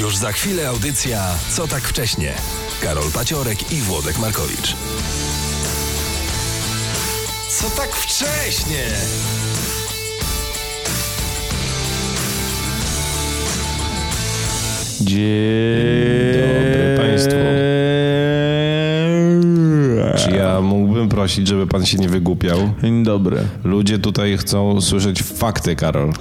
Już za chwilę audycja Co tak wcześnie? Karol Paciorek i Włodek Markowicz. Co tak wcześnie? Dzień dobry państwu. Czy ja mógłbym prosić, żeby pan się nie wygłupiał? Dzień dobry. Ludzie tutaj chcą słyszeć fakty, Karol.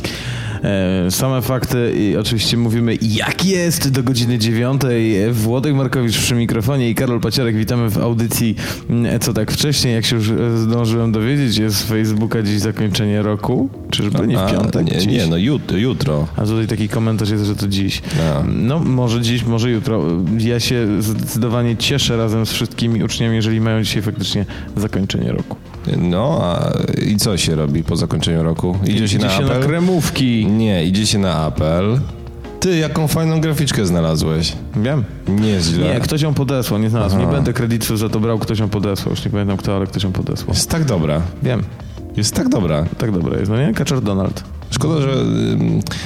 E, Same fakty i oczywiście mówimy jak jest do godziny dziewiątej. Włodek Markowicz przy mikrofonie i Karol Paciarek. Witamy w audycji mm, Co tak wcześniej. Jak się już e, zdążyłem dowiedzieć, jest z Facebooka dziś zakończenie roku. Czyżby nie w A, piątek? Nie, nie no jutro. jutro. A tutaj taki komentarz jest, że to dziś. A. No, może dziś, może jutro. Ja się zdecydowanie cieszę razem z wszystkimi uczniami, jeżeli mają dzisiaj faktycznie zakończenie roku. No, a i co się robi po zakończeniu roku? Idzie się Idzie na się apel? na kremówki. Nie, idzie się na apel. Ty, jaką fajną graficzkę znalazłeś. Wiem. Nieźle. Nie, ktoś ją podesłał, nie znalazł. Aha. Nie będę kredytów za to brał, ktoś ją podesłał. Już nie pamiętam kto, ale ktoś ją podesłał. Jest tak dobra. Wiem, Jest tak dobra. tak dobra jest, no nie? Kaczor Donald. Szkoda, że...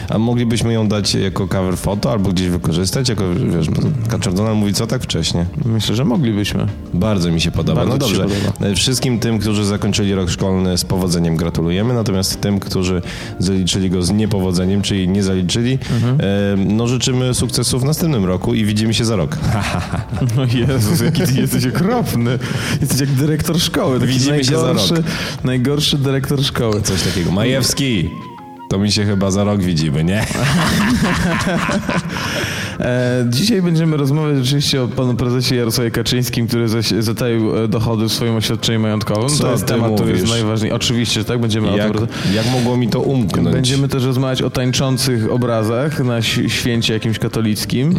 A moglibyśmy ją dać jako cover foto albo gdzieś wykorzystać, jako, wiesz, bo mówi, co tak wcześnie? Myślę, że moglibyśmy. Bardzo mi się podoba. Bardzo no ci się dobrze. podoba. E, Wszystkim tym, którzy zakończyli rok szkolny z powodzeniem gratulujemy, natomiast tym, którzy zaliczyli go z niepowodzeniem, czyli nie zaliczyli, Mhm. e, no życzymy sukcesów w następnym roku i widzimy się za rok. No Jezus, jaki ty jesteś okropny. Jesteś jak dyrektor szkoły. Taki Widzimy się za rok. najgorszy dyrektor szkoły. Coś takiego. Majewski! To mi się chyba za rok widzimy, nie? E, dzisiaj będziemy rozmawiać oczywiście o panu prezesie Jarosławie Kaczyńskim, który zataił e, dochody w swoim oświadczeniu majątkowym. Co to jest temat, który jest mówisz? najważniejszy. Oczywiście, że tak, będziemy o Jak, tym jak mogło mi to umknąć? Będziemy też rozmawiać o tańczących obrazach na święcie jakimś katolickim.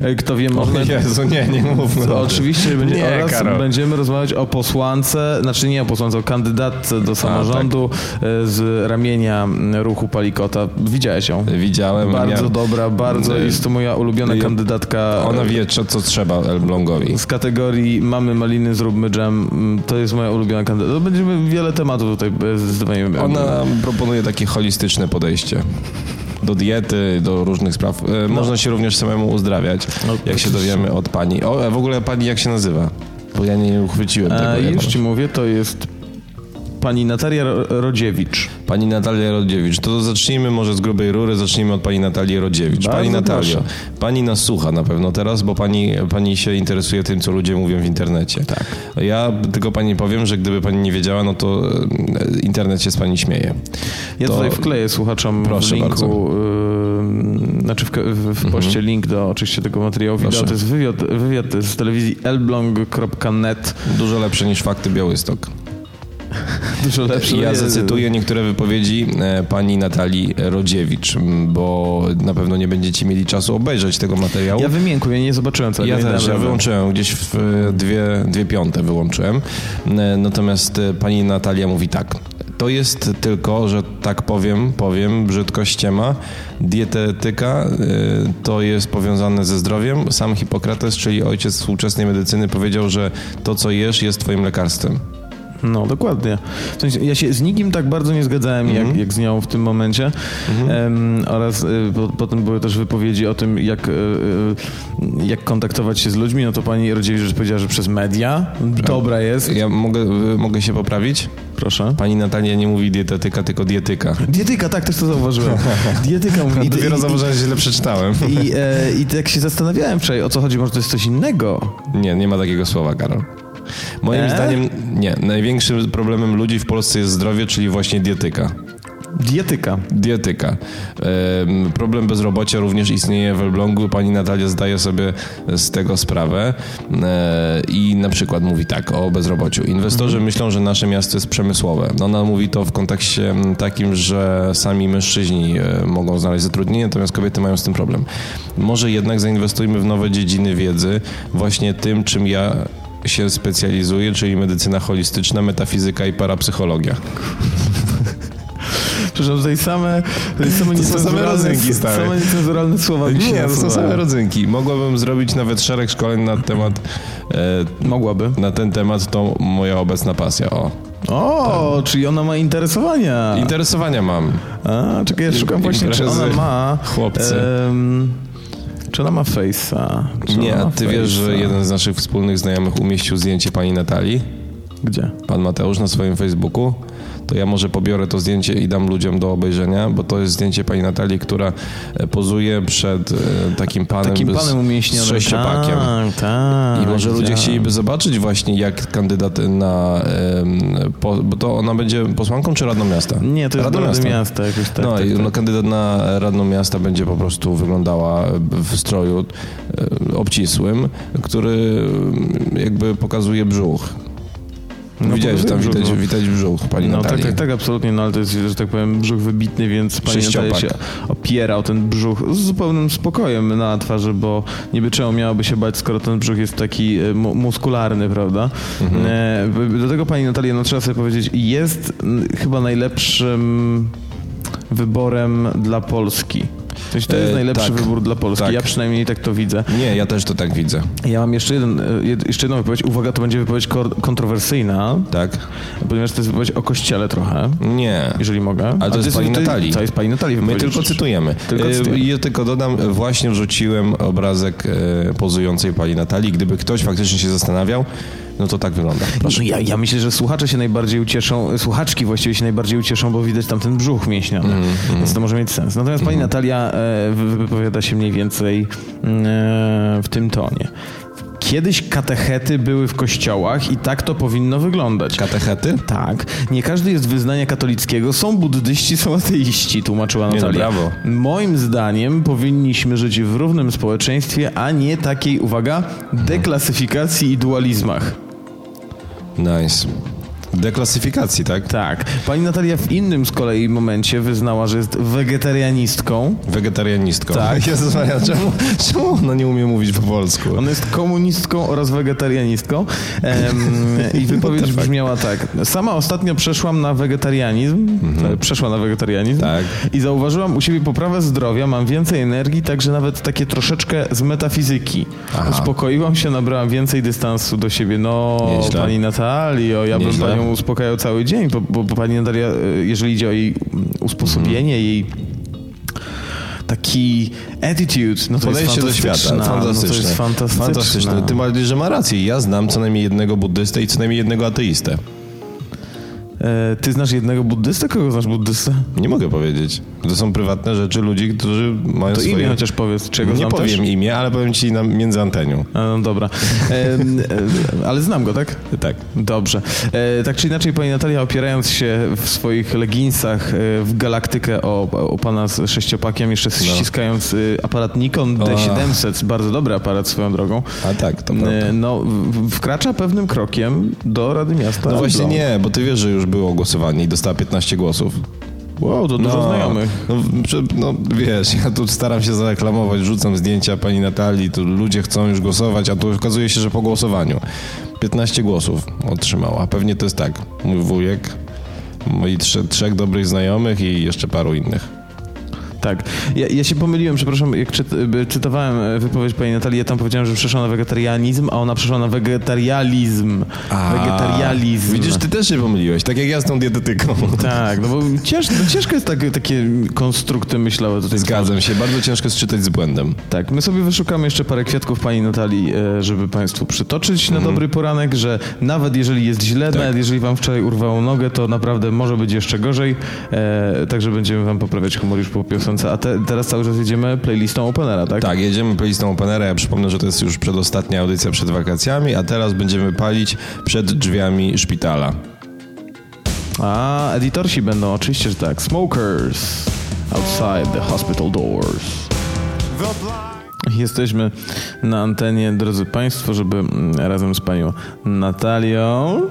E, Kto wie, może... O Jezu, nie, nie mówmy. O oczywiście będzie, Nie, oraz Karol. będziemy rozmawiać o posłance, znaczy nie o posłance, o kandydatce do samorządu tak. e, z ramienia ruchu Palikota. Widziałeś ją? Widziałem. Bardzo miałem- dobra, bardzo. Jest to moja ulubiona Ja- kandydatka. Ona wie, co, co trzeba Elblągowi. z kategorii mamy maliny, zróbmy dżem. Mm, To jest moja ulubiona kandydatka. No, Będziemy wiele tematów tutaj e, zdecydowanie. Ona proponuje takie holistyczne podejście. Do diety, do różnych spraw. E, Można się również samemu uzdrawiać, No, jak się dowiemy od pani. O, a w ogóle pani jak się nazywa? Bo ja nie uchwyciłem tego. E, jak już ci mówię, to jest pani Natalia Ro- Rodziewicz. Pani Natalia Rodziewicz. To zacznijmy może z grubej rury, zacznijmy od pani Natalii Rodziewicz. Bardzo pani Natalio, proszę. pani nas słucha na pewno teraz, bo pani, pani się interesuje tym, co ludzie mówią w internecie. Tak. Ja tylko pani powiem, że gdyby pani nie wiedziała, no to e, internet się z pani śmieje. Ja To- tutaj wkleję słuchaczom Proszę w linku, bardzo. yy, znaczy w, w, w poście link do oczywiście tego materiału wideo. To jest wywiad, wywiad z telewizji elbląg.net. Dużo lepsze niż fakty Białystok. Dużo lepszy. Ja zacytuję niektóre wypowiedzi e, pani Natalii Rodziewicz, bo na pewno nie będziecie mieli czasu obejrzeć tego materiału. Ja wymiękłem, ja nie zobaczyłem całego. Ja też, ja wyłączyłem gdzieś w e, dwie, dwie piąte wyłączyłem. E, Natomiast pani Natalia mówi tak. To jest tylko, że tak powiem, powiem brzydko ściema. Dietetyka e, to jest powiązane ze zdrowiem. Sam Hipokrates, czyli ojciec współczesnej medycyny powiedział, że to co jesz jest twoim lekarstwem. No, dokładnie. W sensie, ja się z nikim tak bardzo nie zgadzałem, jak, jak z nią w tym momencie. Em, oraz y, po, potem były też wypowiedzi o tym, jak, y, y, jak kontaktować się z ludźmi. No to pani Rodziewicz powiedziała, że przez media. Dobra jest. Ja mogę, e, mogę się poprawić? Proszę. Pani Natalia nie mówi dietetyka, tylko dietyka. Dietyka, tak, też to zauważyłem. Dietyka mówi. I, Dopiero i, zauważyłem, że źle przeczytałem. i, e, I tak się zastanawiałem wczoraj, o co chodzi, może to jest coś innego. Nie, nie ma takiego słowa, Karol. Moim E? zdaniem nie. Największym problemem ludzi w Polsce jest zdrowie, czyli właśnie dietyka. Dietyka. Dietyka. Em, problem bezrobocia również istnieje w Elblągu. Pani Natalia zdaje sobie z tego sprawę e, i na przykład mówi tak o bezrobociu. Inwestorzy myślą, że nasze miasto jest przemysłowe. Ona mówi to w kontekście takim, że sami mężczyźni e, mogą znaleźć zatrudnienie, natomiast kobiety mają z tym problem. Może jednak zainwestujmy w nowe dziedziny wiedzy, właśnie tym, czym ja się specjalizuję, czyli medycyna holistyczna, metafizyka i parapsychologia. Przepraszam, tutaj same, tutaj same, To są same rodzynki, stary. same niecenzuralne słowa się Nie, to są same rodzynki. Mogłabym zrobić nawet szereg szkoleń na temat, e, Mogłaby. na ten temat, to moja obecna pasja. O. O, czyli ona ma interesowania. Interesowania mam. A, czekaj, ja szukam właśnie, czy ona ma... chłopcy. em, Czy ona ma face'a? Czy Nie, a ty wiesz, że jeden z naszych wspólnych znajomych umieścił zdjęcie pani Natalii? Gdzie? Pan Mateusz na swoim Facebooku? To ja może pobiorę to zdjęcie i dam ludziom do obejrzenia, bo to jest zdjęcie pani Natalii, która e, pozuje przed e, takim panem, Takim z, panem umieśnionym. z sześciopakiem. Tak, tak. I może ludzie widziałem. chcieliby zobaczyć właśnie, jak kandydat na... bo to ona będzie posłanką czy radną miasta? Nie, to jest radną Rady Miasta jakoś tak. no tak, i tak. no, kandydat na radną miasta będzie po prostu wyglądała w stroju e, obcisłym, który jakby pokazuje brzuch. No, Widziałeś, że tam pokazuje widać, brzuch, widać brzuch pani No tak, Natalii. tak, tak, absolutnie, no ale to jest, że tak powiem, brzuch wybitny, więc pani Natalia się opiera o ten brzuch z zupełnym spokojem na twarzy, bo niby czemu miałoby się bać, skoro ten brzuch jest taki e, mu- muskularny, prawda? Mhm. E, do tego pani Natalia, no trzeba sobie powiedzieć, jest chyba najlepszym wyborem dla Polski. Sensie to jest E, najlepszy tak, wybór dla Polski. tak. Ja przynajmniej tak to widzę. Nie, ja też to tak widzę. Ja mam jeszcze, jeden, e, jeszcze jedną wypowiedź. Uwaga, to będzie wypowiedź kontrowersyjna, Tak? ponieważ to jest wypowiedź o kościele trochę. Nie. Jeżeli mogę. Ale to jest ty- pani Natalii. To jest pani Natalii. My tylko cytujemy. Tylko E, cytujemy. Ja tylko dodam, właśnie wrzuciłem obrazek pozującej pani Natalii. Gdyby ktoś faktycznie się zastanawiał, no to tak wygląda. Proszę. No ja, ja myślę, że słuchacze się najbardziej ucieszą, słuchaczki właściwie się najbardziej ucieszą, bo widać tam ten brzuch mięśniony, Mhm, więc to może mieć sens. Natomiast pani Natalia e, wy- wypowiada się mniej więcej mm, e, w tym tonie. Kiedyś katechety były w kościołach i tak to powinno wyglądać. Katechety? Tak. Nie każdy jest wyznania katolickiego. Są buddyści, są ateiści, tłumaczyła Nie no, Natalia. brawo. Moim zdaniem powinniśmy żyć w równym społeczeństwie, a nie takiej, uwaga, deklasyfikacji i dualizmach. Nice. Deklasyfikacji, tak? Tak. Pani Natalia w innym z kolei momencie wyznała, że jest wegetarianistką. Wegetarianistką. Tak. Jezus Maria, czemu, czemu ona nie umie mówić po polsku? Ona jest komunistką oraz wegetarianistką. Em, I wypowiedź brzmiała tak. Sama ostatnio przeszłam na wegetarianizm. E, Przeszła na wegetarianizm. Tak. I zauważyłam u siebie poprawę zdrowia, mam więcej energii, także nawet takie troszeczkę z metafizyki. Aha. Uspokoiłam się, nabrałam więcej dystansu do siebie. No, Nieźle. pani Natalio, ja bym Nieźle. Uspokajał cały dzień, bo, bo, bo pani Natalia, e, jeżeli idzie o jej usposobienie, Mhm. jej taki attitude, no to do jest świata. fantastyczna. No to Fantastyczne. jest fantastyczne. Fantastyczne. Tym bardziej, że ma rację. Ja znam co najmniej jednego buddystę i co najmniej jednego ateistę. E, Ty znasz jednego buddystę? Kogo znasz buddystę? Nie mogę powiedzieć. To są prywatne rzeczy ludzi, którzy mają To swoje... imię chociaż powiedz, czego Nie znam powiem też? imię, ale powiem ci na, między antenią. A, no dobra. E, ale znam go, tak? Tak. Dobrze. E, tak czy inaczej, pani Natalia, opierając się w swoich leginsach e, w galaktykę o, o pana z sześciopakiem, jeszcze ściskając e, aparat Nikon D700, bardzo dobry aparat swoją drogą, A tak, to prawda. e, no, w- wkracza pewnym krokiem do Rady Miasta. No właśnie nie, bo ty wiesz, że już było głosowanie i dostała 15 głosów. Wow, to dużo znajomych. No, no wiesz, ja tu staram się zareklamować, rzucam zdjęcia pani Natalii, tu ludzie chcą już głosować, a tu okazuje się, że po głosowaniu 15 głosów otrzymała. Pewnie to jest tak, mój wujek, moi trze, trzech dobrych znajomych i jeszcze paru innych. Tak. Ja, ja się pomyliłem, przepraszam, jak czyt, czytowałem e, wypowiedź pani Natalii, ja tam powiedziałem, że przeszła na wegetarianizm, a ona przeszła na wegetarializm. Wegetarializm. Widzisz, ty też się pomyliłeś, tak jak ja z tą dietetyką. Tak, no bo cięż, no ciężko jest tak, takie konstrukty myślałe tutaj. Zgadzam się, bardzo ciężko jest czytać z błędem. Tak, my sobie wyszukamy jeszcze parę kwiatków pani Natalii, e, żeby państwu przytoczyć na dobry poranek, że nawet jeżeli jest źle, nawet jeżeli wam wczoraj urwało nogę, to naprawdę może być jeszcze gorzej, e, także będziemy wam poprawiać humor już po piosence. A te, teraz cały czas jedziemy playlistą Openera, tak? Tak, jedziemy playlistą Openera. Ja przypomnę, że to jest już przedostatnia audycja przed wakacjami, a teraz będziemy palić przed drzwiami szpitala. A, edytorsi będą, oczywiście, że tak. Smokers outside the hospital doors. Jesteśmy na antenie, drodzy Państwo, żeby mm, razem z Panią Natalią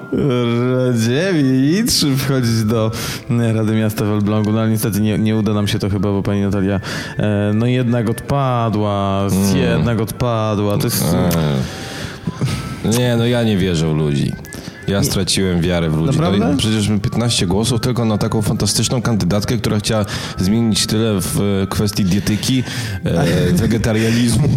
Radziewicz wchodzić do mm, Rady Miasta w Elblągu. No ale niestety nie, nie uda nam się to chyba, bo Pani Natalia e, no jednak odpadła, jednak odpadła. To jest... Eee. Nie, no ja nie wierzę w ludzi. Ja straciłem wiarę w ludzi. Naprawdę? No przecież 15 głosów tylko na taką fantastyczną kandydatkę, która chciała zmienić tyle w e, kwestii dietyki, e, wegetarianizmu.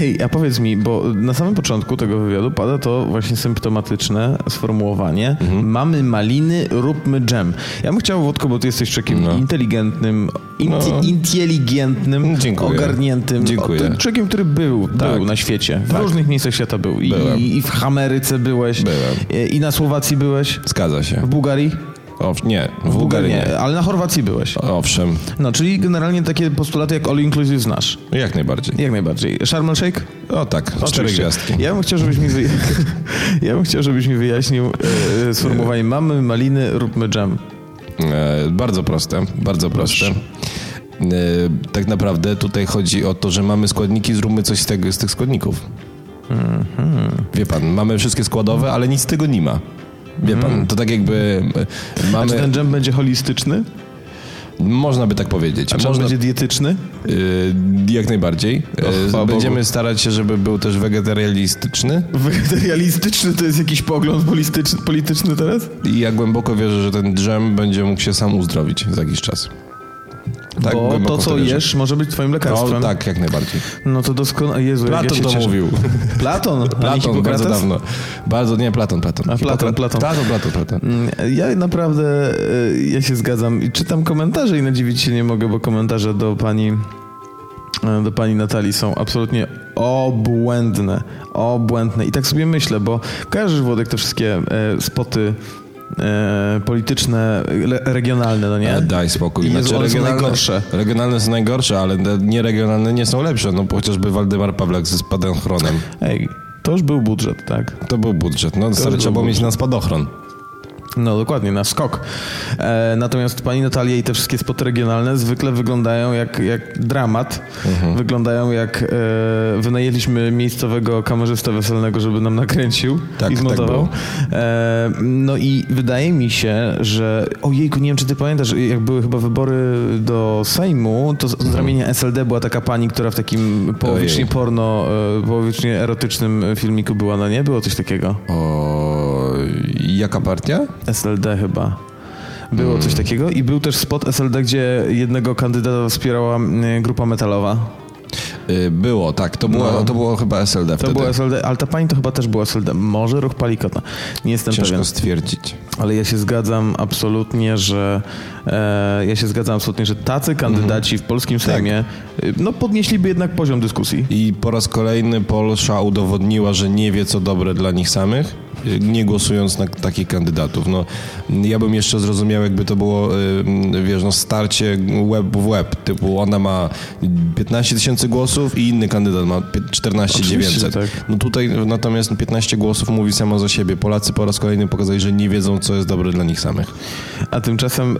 Ej, a powiedz mi, bo na samym początku tego wywiadu pada to właśnie symptomatyczne sformułowanie mamy maliny, róbmy dżem. Ja bym chciał, Włodko, bo ty jesteś takim No. inteligentnym, inti- No. inteligentnym, Dziękuję. ogarniętym. Dziękuję. O, Człowiekiem, który był, Tak. był na świecie. W Tak. różnych miejscach świata był. I. I w Ameryce byłeś. Byłem. I na Słowacji byłeś. Zgadza się. W Bułgarii? O, nie, w Bułgarii nie. Ale na Chorwacji byłeś. Owszem, No, czyli generalnie takie postulaty jak all inclusive znasz. jak najbardziej. Jak najbardziej. Sharm el Sheikh? O tak, cztery gwiazdki. Ja bym chciał, żebyś mi, wyja- ja bym chciał, żebyś mi wyjaśnił e, sformułowanie mamy maliny, róbmy dżem. E, bardzo proste, bardzo proste. E, tak naprawdę tutaj chodzi o to, że mamy składniki, zróbmy coś z, tego, z tych składników. Wie pan, mamy wszystkie składowe, ale nic z tego nie ma. Wie pan, to tak jakby e, A mamy... czy ten dżem będzie holistyczny? Można by tak powiedzieć. A czy Można, będzie dietetyczny? e, jak najbardziej. E, Och, chwała Będziemy Bogu. starać się, żeby był też wegetarialistyczny. Wegetarialistyczny to jest jakiś pogląd polityczny, polityczny teraz? I ja głęboko wierzę, że ten dżem będzie mógł się sam uzdrowić za jakiś czas. Tak, Bo to, co wierzę. jesz, może być twoim lekarstwem. No tak, jak najbardziej. No to doskonale. Jezu, jak ja Platon się to mówił. Platon? Platon, bardzo dawno. Bardzo, nie, Platon, Platon. A, Platon, Platon. Platon, Platon, Platon. Mm, Ja naprawdę, e, ja się zgadzam i czytam komentarze i nadziwić się nie mogę, bo komentarze do pani, e, do pani Natalii są absolutnie obłędne, obłędne. I tak sobie myślę, bo kojarzysz Włodek te wszystkie e, spoty e, polityczne, le, regionalne, no nie? E, Daj spokój. Znaczy, Jezu, one są najgorsze. Regionalne są najgorsze, ale nieregionalne nie są lepsze. No chociażby Waldemar Pawlak ze spadochronem. Ej, to już był budżet, tak? To był budżet. No stary, był trzeba było mieć na spadochron. No dokładnie, na skok. E, natomiast pani Natalia i te wszystkie spoty regionalne zwykle wyglądają jak, jak dramat. Mhm. Wyglądają jak e, wynajęliśmy miejscowego kamerzystę weselnego, żeby nam nakręcił Tak, i tak zmontował. było. e, no i wydaje mi się, że ojejku, nie wiem czy ty pamiętasz, jak były chyba wybory do Sejmu, to z, z ramienia SLD była taka pani, która w takim połowicznie Ojej. porno, e, połowicznie erotycznym filmiku była, no nie? Było coś takiego. O, jaka partia? SLD chyba. Było coś takiego i był też spot SLD, gdzie jednego kandydata wspierała mm, grupa metalowa. Y, Było, tak. To było, No. to było chyba SLD To wtedy. było SLD, ale ta pani to chyba też była SLD. Może ruch Palikota. Nie jestem Ciężko pewien. stwierdzić. Ale ja się zgadzam absolutnie, że e, ja się zgadzam absolutnie, że tacy kandydaci w polskim Sejmie y, no podnieśliby jednak poziom dyskusji. I po raz kolejny Polsza udowodniła, że nie wie, co dobre dla nich samych, nie głosując na takich kandydatów. No, ja bym jeszcze zrozumiał, jakby to było, y, wiesz, no, starcie łeb w łeb. Typu ona ma 15 tysięcy głosów i inny kandydat ma 14 Oczywiście, 900. tak. No tutaj natomiast 15 głosów mówi samo za siebie. Polacy po raz kolejny pokazali, że nie wiedzą, co jest dobre dla nich samych. A tymczasem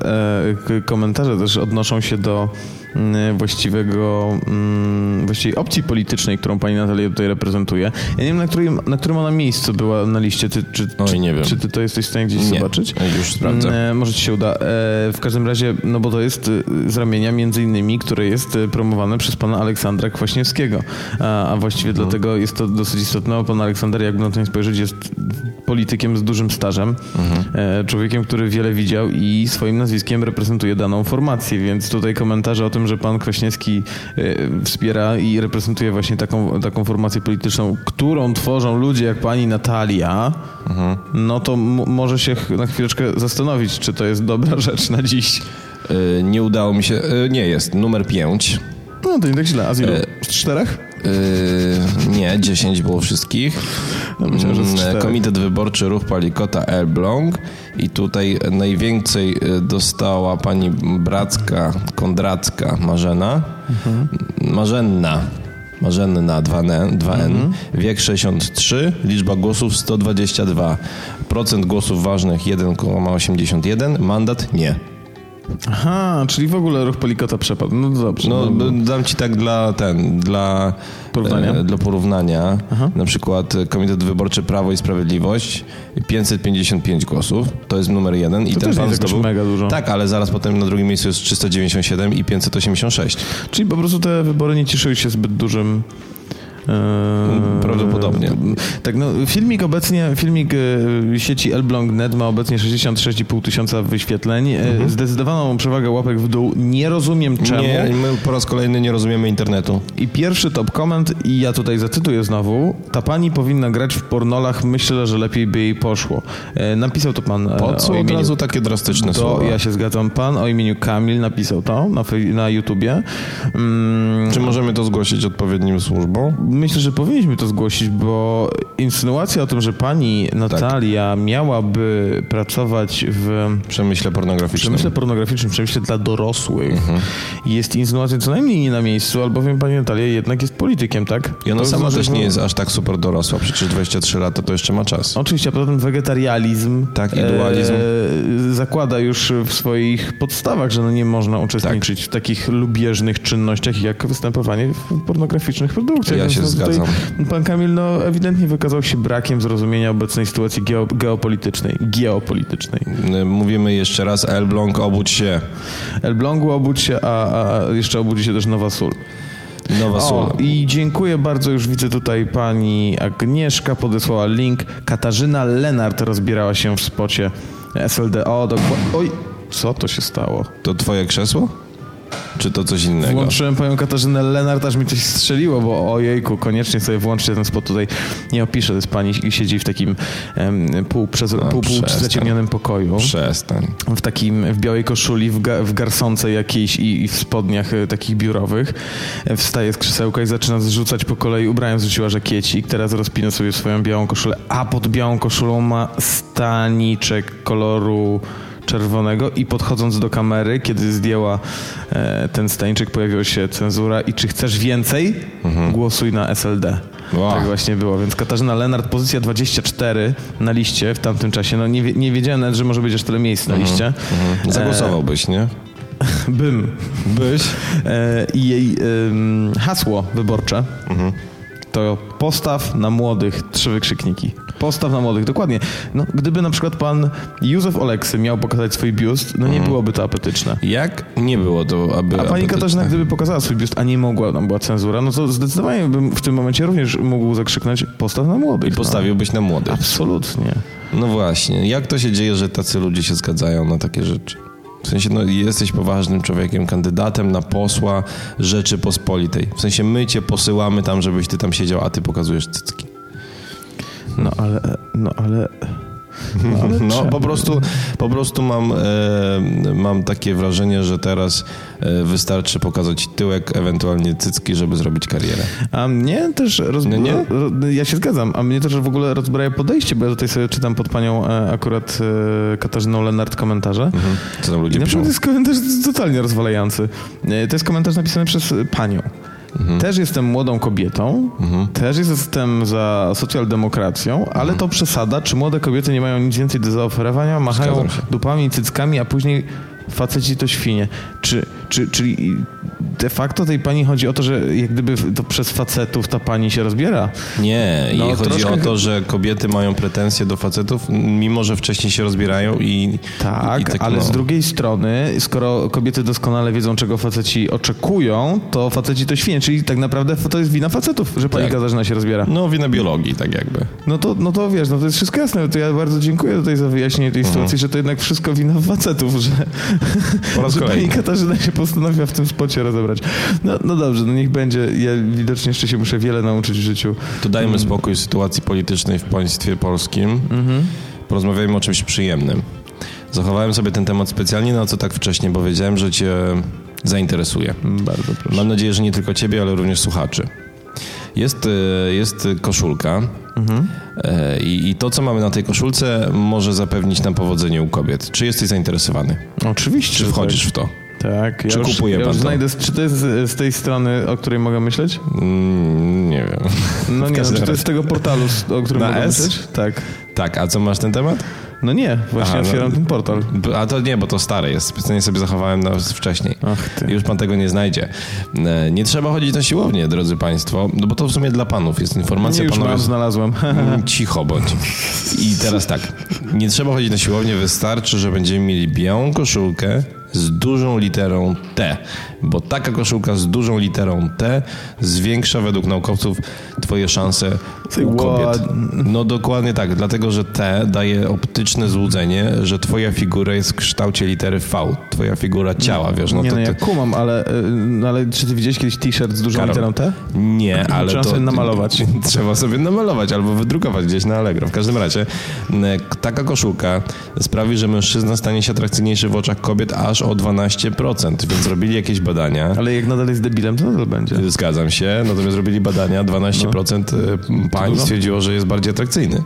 e, komentarze też odnoszą się do mm, właściwego, mm, właściwej opcji politycznej, którą pani Natalia tutaj reprezentuje. Ja nie wiem, na którym, na którym ona miejscu była na liście. Ty, czy, Oj, czy, nie wiem. czy ty to jesteś w stanie gdzieś Nie, zobaczyć? już sprawdzę. E, może ci się uda. E, w każdym razie, no bo to jest e, z ramienia między innymi, które jest promowane przez pana Aleksandra Kwaśniewskiego. A, a właściwie Mhm. dlatego jest to dosyć istotne, bo pan Aleksander, jakby na to nie spojrzeć, jest politykiem z dużym stażem. Mhm. E, człowiekiem, który wiele widział i swoim nazwiskiem reprezentuje daną formację, więc tutaj komentarze o tym, że pan Kwaśniewski e, wspiera i reprezentuje właśnie taką, taką formację polityczną, którą tworzą ludzie jak pani Natalia, Mhm. no to może się na chwileczkę zastanowić, czy to jest dobra rzecz na dziś. Y, Nie udało mi się, y, nie jest, numer 5. No to nie tak źle. A z ilu? E, Z czterech? Yy, nie, 10 było wszystkich. No, Mm. Komitet Wyborczy Ruch Palikota Elbląg i tutaj najwięcej y, dostała pani Bracka, Kondracka Marzena. Mhm. Marzenna. Marzenna 2N, 2N. Mhm. wiek 63, liczba głosów 122, procent głosów ważnych 1,81, mandat nie. Aha, czyli w ogóle ruch Polikota przepadł. No dobrze. No, no, dam ci tak dla ten, dla Porównania? e, dla porównania. Na przykład e, Komitet Wyborczy Prawo i Sprawiedliwość 555 głosów, to jest numer jeden i To ten też nie pan zdobył. mega dużo. Tak, ale zaraz potem na drugim miejscu jest 397 i 586. Czyli po prostu te wybory nie cieszyły się zbyt dużym Prawdopodobnie. Tak, no filmik obecnie, filmik e, sieci Elbląg.net ma obecnie 66,5 tysiąca wyświetleń. E, Zdecydowaną przewagę łapek w dół. Nie rozumiem czemu. Nie, my po raz kolejny nie rozumiemy internetu. I pierwszy top comment, i ja tutaj zacytuję znowu, ta pani powinna grać w pornolach, myślę, że lepiej by jej poszło. E, napisał to pan Po co od razu takie drastyczne To słowa? ja się zgadzam. Pan o imieniu Kamil napisał to na, na YouTubie. Mm, Czy możemy to zgłosić odpowiednim służbom? Myślę, że powinniśmy to zgłosić, bo insynuacja o tym, że pani Natalia miałaby pracować w Przemyśle pornograficznym. przemyśle pornograficznym, przemyśle dla dorosłych, jest insynuacją co najmniej nie na miejscu, albowiem pani Natalia jednak jest politykiem, tak? I ona To sama też nie jest aż tak super dorosła. Przecież 23 lata to jeszcze ma czas. Oczywiście, a poza tym wegetarializm Tak, i dualizm. e, zakłada już w swoich podstawach, że no nie można uczestniczyć Tak. w takich lubieżnych czynnościach jak występowanie w pornograficznych produkcjach. Ja się no zgadzam. Pan Kamil no, ewidentnie wykazał się brakiem zrozumienia obecnej sytuacji geo, geopolitycznej. Geopolitycznej. Y, Mówimy jeszcze raz, Elbląg, obudź się. Elblągu obudź się, a, a jeszcze obudzi się też Nowa Sól. Nowa. O, i dziękuję bardzo, już widzę tutaj pani Agnieszka podesłała link. Katarzyna Lenart rozbierała się w spocie SLD. O, dokładnie. Oj, co to się stało? To twoje krzesło? Czy to coś innego? Włączyłem panią Katarzynę Lenart, aż mi coś strzeliło, bo ojejku, koniecznie sobie włączcie ten spot tutaj. Nie opiszę, to jest pani i siedzi w takim em, pół, przez, pół, pół zaciemnionym pokoju. Przestań. w takim, w białej koszuli, w, ga, w garsonce jakiejś i, i w spodniach e, takich biurowych. E, Wstaje z krzesełka i zaczyna zrzucać po kolei ubrania, zrzuciła żakiecik, teraz rozpina sobie swoją białą koszulę, a pod białą koszulą ma staniczek koloru czerwonego i podchodząc do kamery, kiedy zdjęła e, ten staniczek, pojawiła się cenzura i czy chcesz więcej? Głosuj na SLD. Wow. Tak właśnie było, więc Katarzyna Lenart, pozycja 24 na liście w tamtym czasie. No nie, nie wiedziałem nawet, że może być aż tyle miejsc na liście. Zagłosowałbyś, nie? Bym. Byś? E, I jej hasło wyborcze to postaw na młodych, trzy wykrzykniki. Postaw na młodych, dokładnie. No, gdyby na przykład pan Józef Oleksy miał pokazać swój biust, no nie byłoby to apetyczne. Jak nie było to, aby... A pani apetyczne? Katarzyna, gdyby pokazała swój biust, a nie mogła, tam była cenzura, no to zdecydowanie bym w tym momencie również mógł zakrzyknąć postaw na młodych. I postawiłbyś na No. młodych. Absolutnie. No właśnie. Jak to się dzieje, że tacy ludzie się zgadzają na takie rzeczy? W sensie, no jesteś poważnym człowiekiem, kandydatem na posła Rzeczypospolitej. W sensie, my cię posyłamy tam, żebyś ty tam siedział, a ty pokazujesz cycki. No ale, no ale... No, No, czemu? po prostu, po prostu mam, e, mam takie wrażenie, że teraz e, wystarczy pokazać tyłek, ewentualnie cycki, żeby zrobić karierę. A mnie też roz... No nie? ja się zgadzam, a mnie też w ogóle rozbraja podejście, bo ja tutaj sobie czytam pod panią e, akurat e, Katarzyną Lenart komentarze. Co tam I ludzie na piszą? przykład jest komentarz totalnie rozwalający. To jest komentarz napisany przez panią. Mhm. Też jestem młodą kobietą, też jestem za socjaldemokracją, ale Mhm. to przesada, czy młode kobiety nie mają nic więcej do zaoferowania, machają dupami, cyckami, a później faceci to świnie. Czy, czy, czyli de facto tej pani chodzi o to, że jak gdyby to przez facetów ta pani się rozbiera? Nie, No, i chodzi troszkę- o to, że kobiety mają pretensje do facetów, mimo że wcześniej się rozbierają i... Tak, i ale no. z drugiej strony, skoro kobiety doskonale wiedzą, czego faceci oczekują, to faceci to świnie, czyli tak naprawdę to jest wina facetów, że pani Tak. Katarzyna się rozbiera. No, wina biologii, tak jakby. No to, no to wiesz, no to jest wszystko jasne. To ja bardzo dziękuję tutaj za wyjaśnienie tej sytuacji, że to jednak wszystko wina facetów, że, Po raz że pani. Katarzyna się postanowiła w tym spocie rozebrać. No, no dobrze, no niech będzie. Ja widocznie jeszcze się muszę wiele nauczyć w życiu. To dajmy spokój sytuacji politycznej w państwie polskim. Porozmawiajmy o czymś przyjemnym. Zachowałem sobie ten temat specjalnie na co tak wcześnie, bo wiedziałem, że cię zainteresuje. Bardzo proszę. Mam nadzieję, że nie tylko ciebie, ale również słuchaczy. Jest, e, jest koszulka e, i, i to, co mamy na tej koszulce, może zapewnić nam powodzenie u kobiet. Czy jesteś zainteresowany? Oczywiście. Czy wchodzisz w to? Tak. Ja Czy już, kupuje ja pan już to? znajdę, czy to jest z, tej strony, o której mogę myśleć? Mm, nie wiem. No nie, no, czy to jest z tego portalu, o którym Na mogę S? myśleć? Tak. Tak, a co masz ten temat? No nie, właśnie Aha, no. otwieram ten portal. A to nie, bo to stare jest. Specjalnie sobie zachowałem na wcześniej. Ach ty. Już pan tego nie znajdzie. E, Nie trzeba chodzić na siłownię, drodzy państwo, no bo to w sumie dla panów jest informacja. Nie, już panowie... mam, znalazłem. Mm, Cicho bądź. I teraz tak. Nie trzeba chodzić na siłownię, wystarczy, że będziemy mieli białą koszulkę z dużą literą T. bo taka koszulka z dużą literą T zwiększa według naukowców twoje szanse Say u kobiet. No dokładnie tak, dlatego że T daje optyczne złudzenie, że twoja figura jest w kształcie litery V, twoja figura ciała, wiesz, no nie to no, ja ty... kumam, ale, y, ale czy ty widziałeś kiedyś t-shirt z dużą Karol, literą T? Nie, ale Trzeba to... sobie namalować. Trzeba sobie namalować albo wydrukować gdzieś na Allegro. W każdym razie taka koszulka sprawi, że mężczyzna stanie się atrakcyjniejszy w oczach kobiet aż o 12%, więc robili jakieś badania. Ale jak nadal jest debilem, to nadal będzie. Zgadzam się, natomiast robili badania, 12% No. pań Dużo? stwierdziło, że jest bardziej atrakcyjny.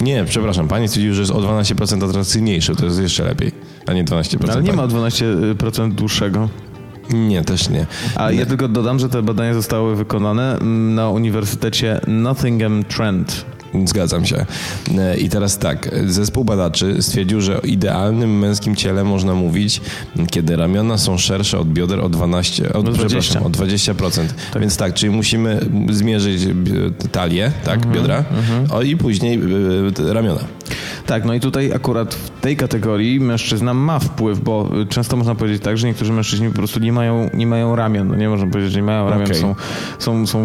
Nie, przepraszam, pani stwierdziły, że jest o 12% atrakcyjniejszy, to jest jeszcze lepiej, a nie 12%. Ale nie pań. ma 12% dłuższego. Nie, też nie. A ja tylko dodam, że te badania zostały wykonane mm, na Uniwersytecie Nottingham Trent. Zgadzam się. E, I teraz tak, zespół badaczy stwierdził, że o idealnym męskim ciele można mówić, kiedy ramiona są szersze od bioder o 12, od, No 20. przepraszam, o 20%. Więc tak, czyli musimy zmierzyć bi- talię, tak, Mhm, biodra, o, i później te ramiona. Tak, no i tutaj akurat w tej kategorii mężczyzna ma wpływ, bo często można powiedzieć tak, że niektórzy mężczyźni po prostu nie mają, nie mają ramion. No nie można powiedzieć, że nie mają ramion. Okej. Są, są, są...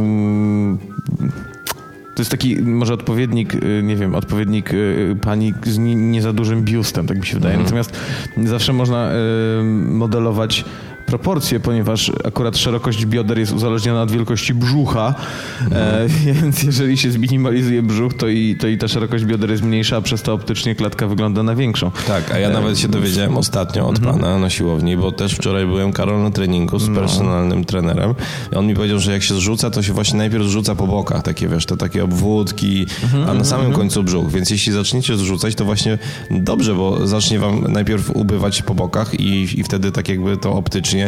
To jest taki może odpowiednik, y, nie wiem, odpowiednik y, pani z nie, nie za dużym biustem, tak mi się wydaje. Natomiast zawsze można y, modelować proporcje, ponieważ akurat szerokość bioder jest uzależniona od wielkości brzucha, e, więc jeżeli się zminimalizuje brzuch, to i, to i ta szerokość bioder jest mniejsza, a przez to optycznie klatka wygląda na większą. Tak, a ja nawet się dowiedziałem ostatnio od Mhm. pana na siłowni, bo też wczoraj byłem Karol na treningu No. z personalnym trenerem i on mi powiedział, że jak się zrzuca, to się właśnie najpierw zrzuca po bokach, takie wiesz, te takie obwódki, Mhm, a na samym końcu brzuch, więc jeśli zaczniecie zrzucać, to właśnie dobrze, bo zacznie wam najpierw ubywać po bokach i, i wtedy tak jakby to optycznie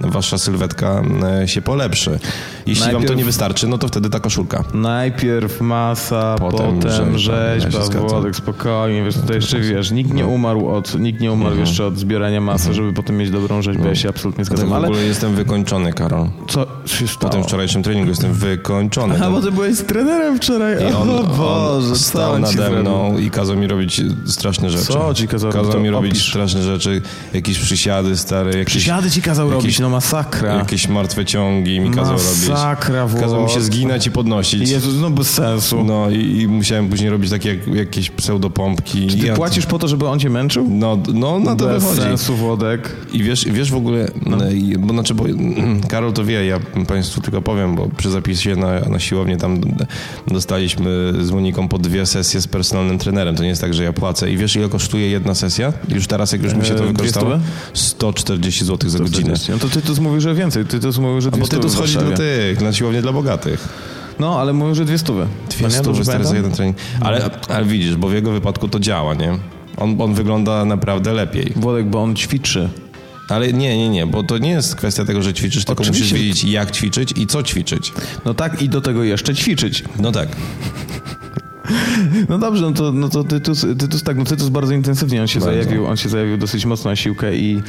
wasza sylwetka e, się polepszy. Jeśli wam to Najpierw- nie wystarczy, no to wtedy ta koszulka. Najpierw masa, Potem potem, rzeźba. rzeźba. Włodek, spokojnie, wiesz, tutaj jeszcze wiesz, nikt nie umarł od, nikt nie umarł jeszcze od zbierania masy, żeby potem mieć dobrą rzeźbę, ja się absolutnie Tak zgadzam, w ale ogóle jestem wykończony, Karol. co się Po stało? tym wczorajszym treningu jestem wykończony. A, bo ty byłeś trenerem wczoraj, I on, o Boże, on stał nade zrobił? mną i kazał mi robić straszne rzeczy. Co ci kazał? Kazał mi robić opisz. straszne rzeczy, jakieś przysiady stare, jakieś, Przysiady ci kazał jakieś- robić, no masakra. jakieś martwe ciągi mi kazał robić. Masakra, Kazał mi się zginać i podnosić. Jezus, no bez sensu. No i, i musiałem później robić takie jak, jakieś pseudopompki. Ty Ja- płacisz po to, żeby on cię męczył? No, no na to bez wychodzi. sensu, Włodek. I wiesz, wiesz w ogóle, no. i- bo znaczy, bo Karol to wie, ja Państwu tylko powiem, bo przy zapisie na, na siłownię tam dostaliśmy z Moniką po dwie sesje z personalnym trenerem. To nie jest tak, że ja płacę. I wiesz, ile kosztuje jedna sesja? Już teraz, jak już mi się to Eee, wykorzystało? dwie 140 zł za godzinę. No to Tytus mówił, że więcej. Tytus mówił, że dwie bo ty stówy to w schodzi Warszawie. dla tych, na siłownię dla bogatych. No, ale mówił, że dwie stówy. Dwie No stówy stary za jeden trening. Ale, ale widzisz, bo w jego wypadku to działa, nie? On, on wygląda naprawdę lepiej. Włodek, bo on ćwiczy. Ale nie, nie, nie, bo to nie jest kwestia tego, że ćwiczysz, tylko Oczywiście. musisz wiedzieć, jak ćwiczyć i co ćwiczyć. No tak, i do tego jeszcze ćwiczyć. No tak. No dobrze, no to, no to Tytus, Tytus tak, no Tytus bardzo intensywnie, on się Bardzo. zajawił, on się zajawił dosyć mocno na siłkę i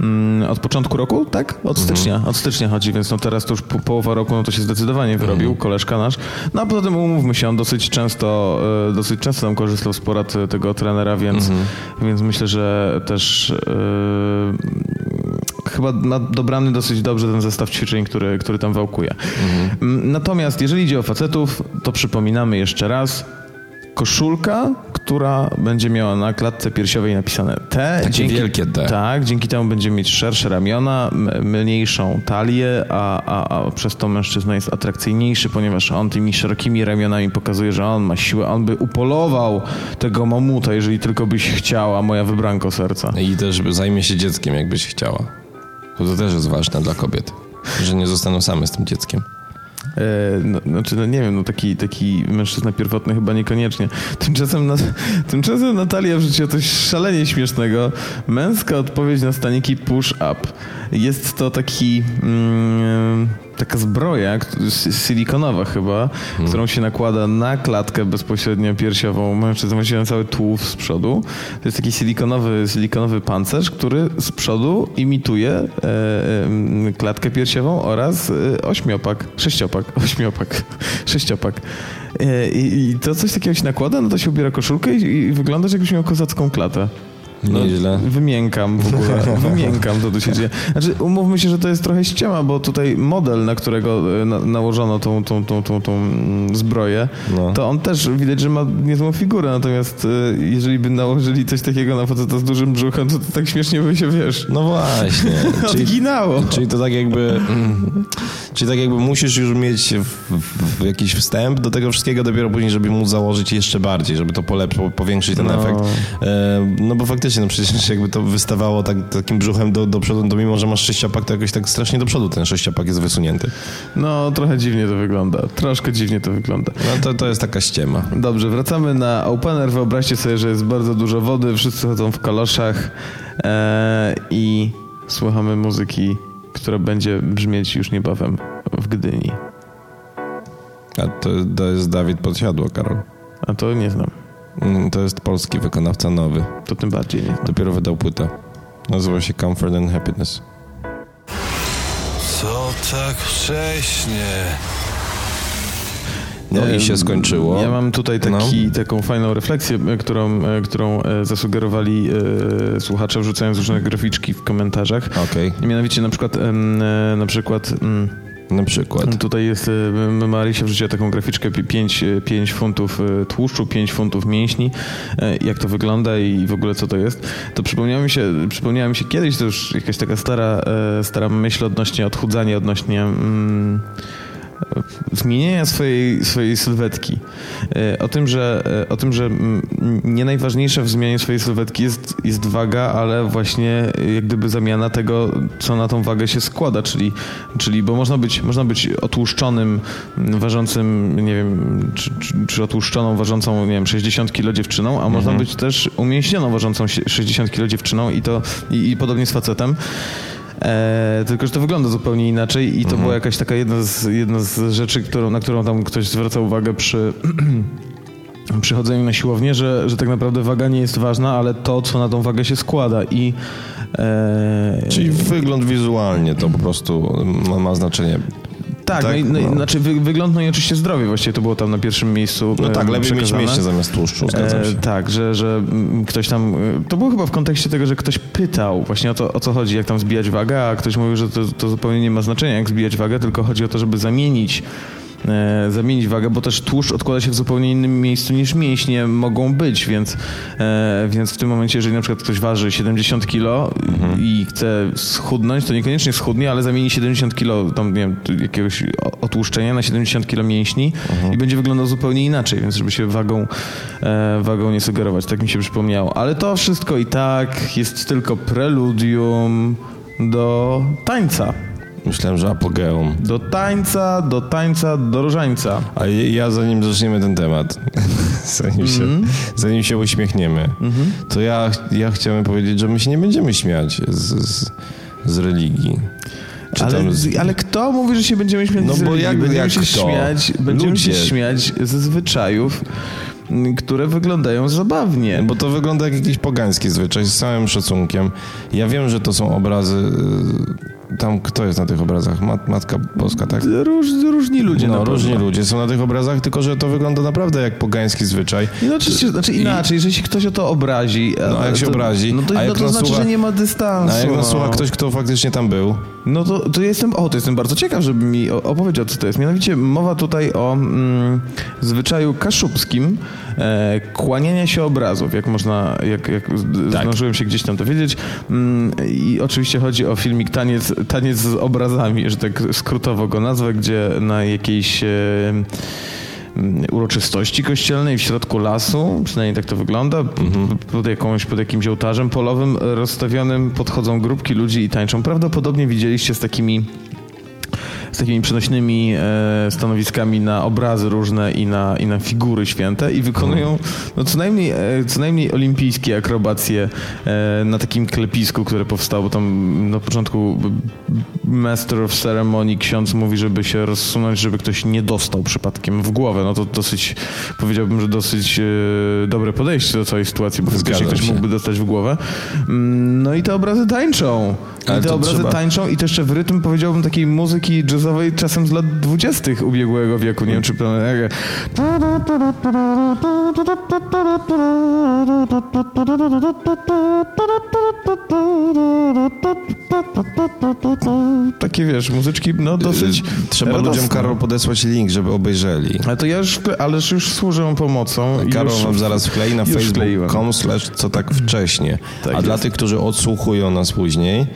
mm, od początku roku, tak? Mhm. Od stycznia, od stycznia chodzi, więc no teraz to już po, połowa roku, no to się zdecydowanie wyrobił, Mhm. koleżka nasz. No a poza tym umówmy się, on dosyć często, e, dosyć często tam korzystał z porad tego trenera, więc, Mhm. więc myślę, że też e, chyba ma dobrany dosyć dobrze ten zestaw ćwiczeń, który, który tam wałkuje. Mm, Natomiast jeżeli idzie o facetów, to przypominamy jeszcze raz, koszulka, która będzie miała na klatce piersiowej napisane T. Takie wielkie T. Tak, dzięki temu będzie mieć szersze ramiona, mniejszą talię, a, a, a przez to mężczyzna jest atrakcyjniejszy, ponieważ on tymi szerokimi ramionami pokazuje, że on ma siłę, on by upolował tego mamuta, jeżeli tylko byś chciała, moja wybranko serca. I też zajmie się dzieckiem, jakbyś chciała. To też jest ważne dla kobiet, że nie zostaną same z tym dzieckiem. E, no, znaczy, no nie wiem, no taki, taki mężczyzna pierwotny chyba niekoniecznie. Tymczasem, na, tymczasem Natalia wrzuciła coś szalenie śmiesznego. Męska odpowiedź na staniki push-up. Jest to taki... Mm, taka zbroja, silikonowa chyba, którą się nakłada na klatkę bezpośrednio piersiową mężczyzny, właściwie cały tułów z przodu. To jest taki silikonowy, silikonowy pancerz, który z przodu imituje e, e, klatkę piersiową oraz e, ośmiopak, sześciopak, ośmiopak, sześciopak. E, i, I to coś takiego się nakłada, no to się ubiera koszulkę i, i wyglądasz jakbyś miał kozacką klatę. Nieźle. Wymiękam w ogóle, wymiękam to tu się dzieje. Znaczy, umówmy się, że to jest trochę ściema, bo tutaj model, na którego e, na, nałożono tą, tą, tą, tą, tą mm, zbroję, No. to on też widać, że ma niezłą figurę, natomiast e, jeżeli by nałożyli coś takiego na faceta z dużym brzuchem, to, to tak śmiesznie by się, wiesz, No właśnie. Czyli, odginało. czyli to tak jakby... mm, Czyli tak jakby musisz już mieć w, w, jakiś wstęp do tego wszystkiego dopiero później, żeby móc założyć jeszcze bardziej, żeby to polepszyć, powiększyć ten No. efekt. E, no bo faktycznie, no przecież jakby to wystawało tak, takim brzuchem do, do przodu, to mimo, że masz sześciopak, to jakoś tak strasznie do przodu ten sześciopak jest wysunięty. No, trochę dziwnie to wygląda. Troszkę dziwnie to wygląda. No to, to jest taka ściema. Dobrze, wracamy na opener. Wyobraźcie sobie, że jest bardzo dużo wody, wszyscy chodzą w kaloszach e, i słuchamy muzyki, która będzie brzmieć już niebawem w Gdyni. A to, to jest Dawid Podsiadło, Karol. A to nie znam. Mm, To jest polski wykonawca nowy. To tym bardziej nie znam. Dopiero wydał płytę. Nazywa się Comfort and Happiness. Co tak wcześnie? No i się skończyło. Ja mam tutaj taki, taką fajną refleksję, e, którą, e, którą e, zasugerowali słuchacze, wrzucając różne graficzki w komentarzach. Okej, Mianowicie na przykład, na przykład mm, na przykład. Tutaj jest, Marysia wrzuciła taką graficzkę 5, 5 funtów tłuszczu, 5 funtów mięśni, jak to wygląda i w ogóle co to jest. To przypomniało mi się, przypomniała mi się kiedyś, to już jakaś taka stara, stara myśl odnośnie odchudzania, odnośnie mm, zmienienia swojej, swojej sylwetki. Y, O tym, że, y, o tym, że nie najważniejsze w zmianie swojej sylwetki jest, jest waga, ale właśnie y, jak gdyby zamiana tego, co na tą wagę się składa, czyli, czyli bo można być, można być otłuszczonym, ważącym, nie wiem, czy, czy, czy otłuszczoną, ważącą, nie wiem, 60 kg dziewczyną, a można być też umięśnioną, ważącą się- 60 kg dziewczyną i to, i, i podobnie z facetem. E, tylko, że to wygląda zupełnie inaczej i to była jakaś taka jedna z, jedna z rzeczy, którą, na którą tam ktoś zwraca uwagę przy przy chodzeniu na siłownię, że, że tak naprawdę waga nie jest ważna, ale to, co na tą wagę się składa i e, Czyli wygląd wizualnie to po prostu ma, ma znaczenie. Tak, tak, no, i, no, i- no. znaczy wy, wygląd, no i oczywiście zdrowie, właściwie to było tam na pierwszym miejscu No tak, lepiej mieć mięśnie zamiast tłuszczu. E, tak, że, że ktoś tam. e, To było chyba w kontekście tego, że ktoś pytał właśnie o to, o co chodzi, jak tam zbijać wagę, a ktoś mówił, że to, to zupełnie nie ma znaczenia, jak zbijać wagę, tylko chodzi o to, żeby zamienić. E, zamienić wagę, bo też tłuszcz odkłada się w zupełnie innym miejscu niż mięśnie mogą być, więc, e, więc w tym momencie, jeżeli na przykład ktoś waży 70 kg i chce schudnąć, to niekoniecznie schudnie, ale zamieni 70 kg tam, nie wiem, jakiegoś otłuszczenia na 70 kg mięśni i będzie wyglądał zupełnie inaczej, więc żeby się wagą, e, wagą nie sugerować, tak mi się przypomniało. Ale to wszystko i tak jest tylko preludium do tańca. Myślałem, że apogeum. Do tańca, do tańca, do różańca. A ja zanim zaczniemy ten temat, zanim, się, Mhm. zanim się uśmiechniemy, to ja, ja chciałem powiedzieć, że my się nie będziemy śmiać z, z, z religii. Ale, z, ale kto mówi, że się będziemy śmiać No z bo religii? jak- będziemy jak się kto? śmiać, będziemy się śmiać ze zwyczajów, m, które wyglądają zabawnie. Bo to wygląda jak jakiś pogański zwyczaj, z całym szacunkiem. Ja wiem, że to są obrazy. Tam kto jest na tych obrazach? Mat, Matka Boska, tak? Róż, różni ludzie No, różni ludzie są na tych obrazach, tylko że to wygląda naprawdę jak pogański zwyczaj. No, oczywiście, znaczy inaczej, że jeśli ktoś o to obrazi, No, jak się to, obrazi? no to, A no jak to nas znaczy, słucha- że nie ma dystansu. A jak no. słucha ktoś, kto faktycznie tam był, No to, to jestem, o, to jestem bardzo ciekaw, żeby mi opowiedział, co to jest. Mianowicie mowa tutaj o mm, zwyczaju kaszubskim e, kłaniania się obrazów, jak można, jak, jak Tak. zdążyłem się gdzieś tam dowiedzieć. Mm, I oczywiście chodzi o filmik Taniec, taniec z obrazami, że tak skrótowo go nazwę, gdzie na jakiejś... E, uroczystości kościelnej w środku lasu, przynajmniej tak to wygląda, p- pod, jakąś, pod jakimś ołtarzem polowym e, rozstawionym podchodzą grupki ludzi i tańczą. Prawdopodobnie widzieliście z takimi takimi przenośnymi e, stanowiskami na obrazy różne i na, i na figury święte i wykonują no, co, najmniej, e, co najmniej olimpijskie akrobacje e, na takim klepisku, które powstało. Bo tam na początku Master of Ceremony ksiądz mówi, żeby się rozsunąć, żeby ktoś nie dostał przypadkiem w głowę. No to dosyć, powiedziałbym, że dosyć e, dobre podejście do całej sytuacji, bo faktycznie ktoś się. mógłby dostać w głowę. Mm, No i te obrazy tańczą. I Ale te obrazy trzeba- tańczą i to jeszcze w rytm powiedziałbym takiej muzyki jazzowej jazzowej czasem z lat dwudziestych ubiegłego wieku. Nie wiem, czy pamiętacie. Takie wiesz, muzyczki no dosyć Trzeba radosne. ludziom, Karol, podesłać link, żeby obejrzeli. Ale to ja już, ależ już służę pomocą. Karol już, wam zaraz wklei na facebook.com slash co tak wcześnie. Tak A dla jest. tych, którzy odsłuchują nas później,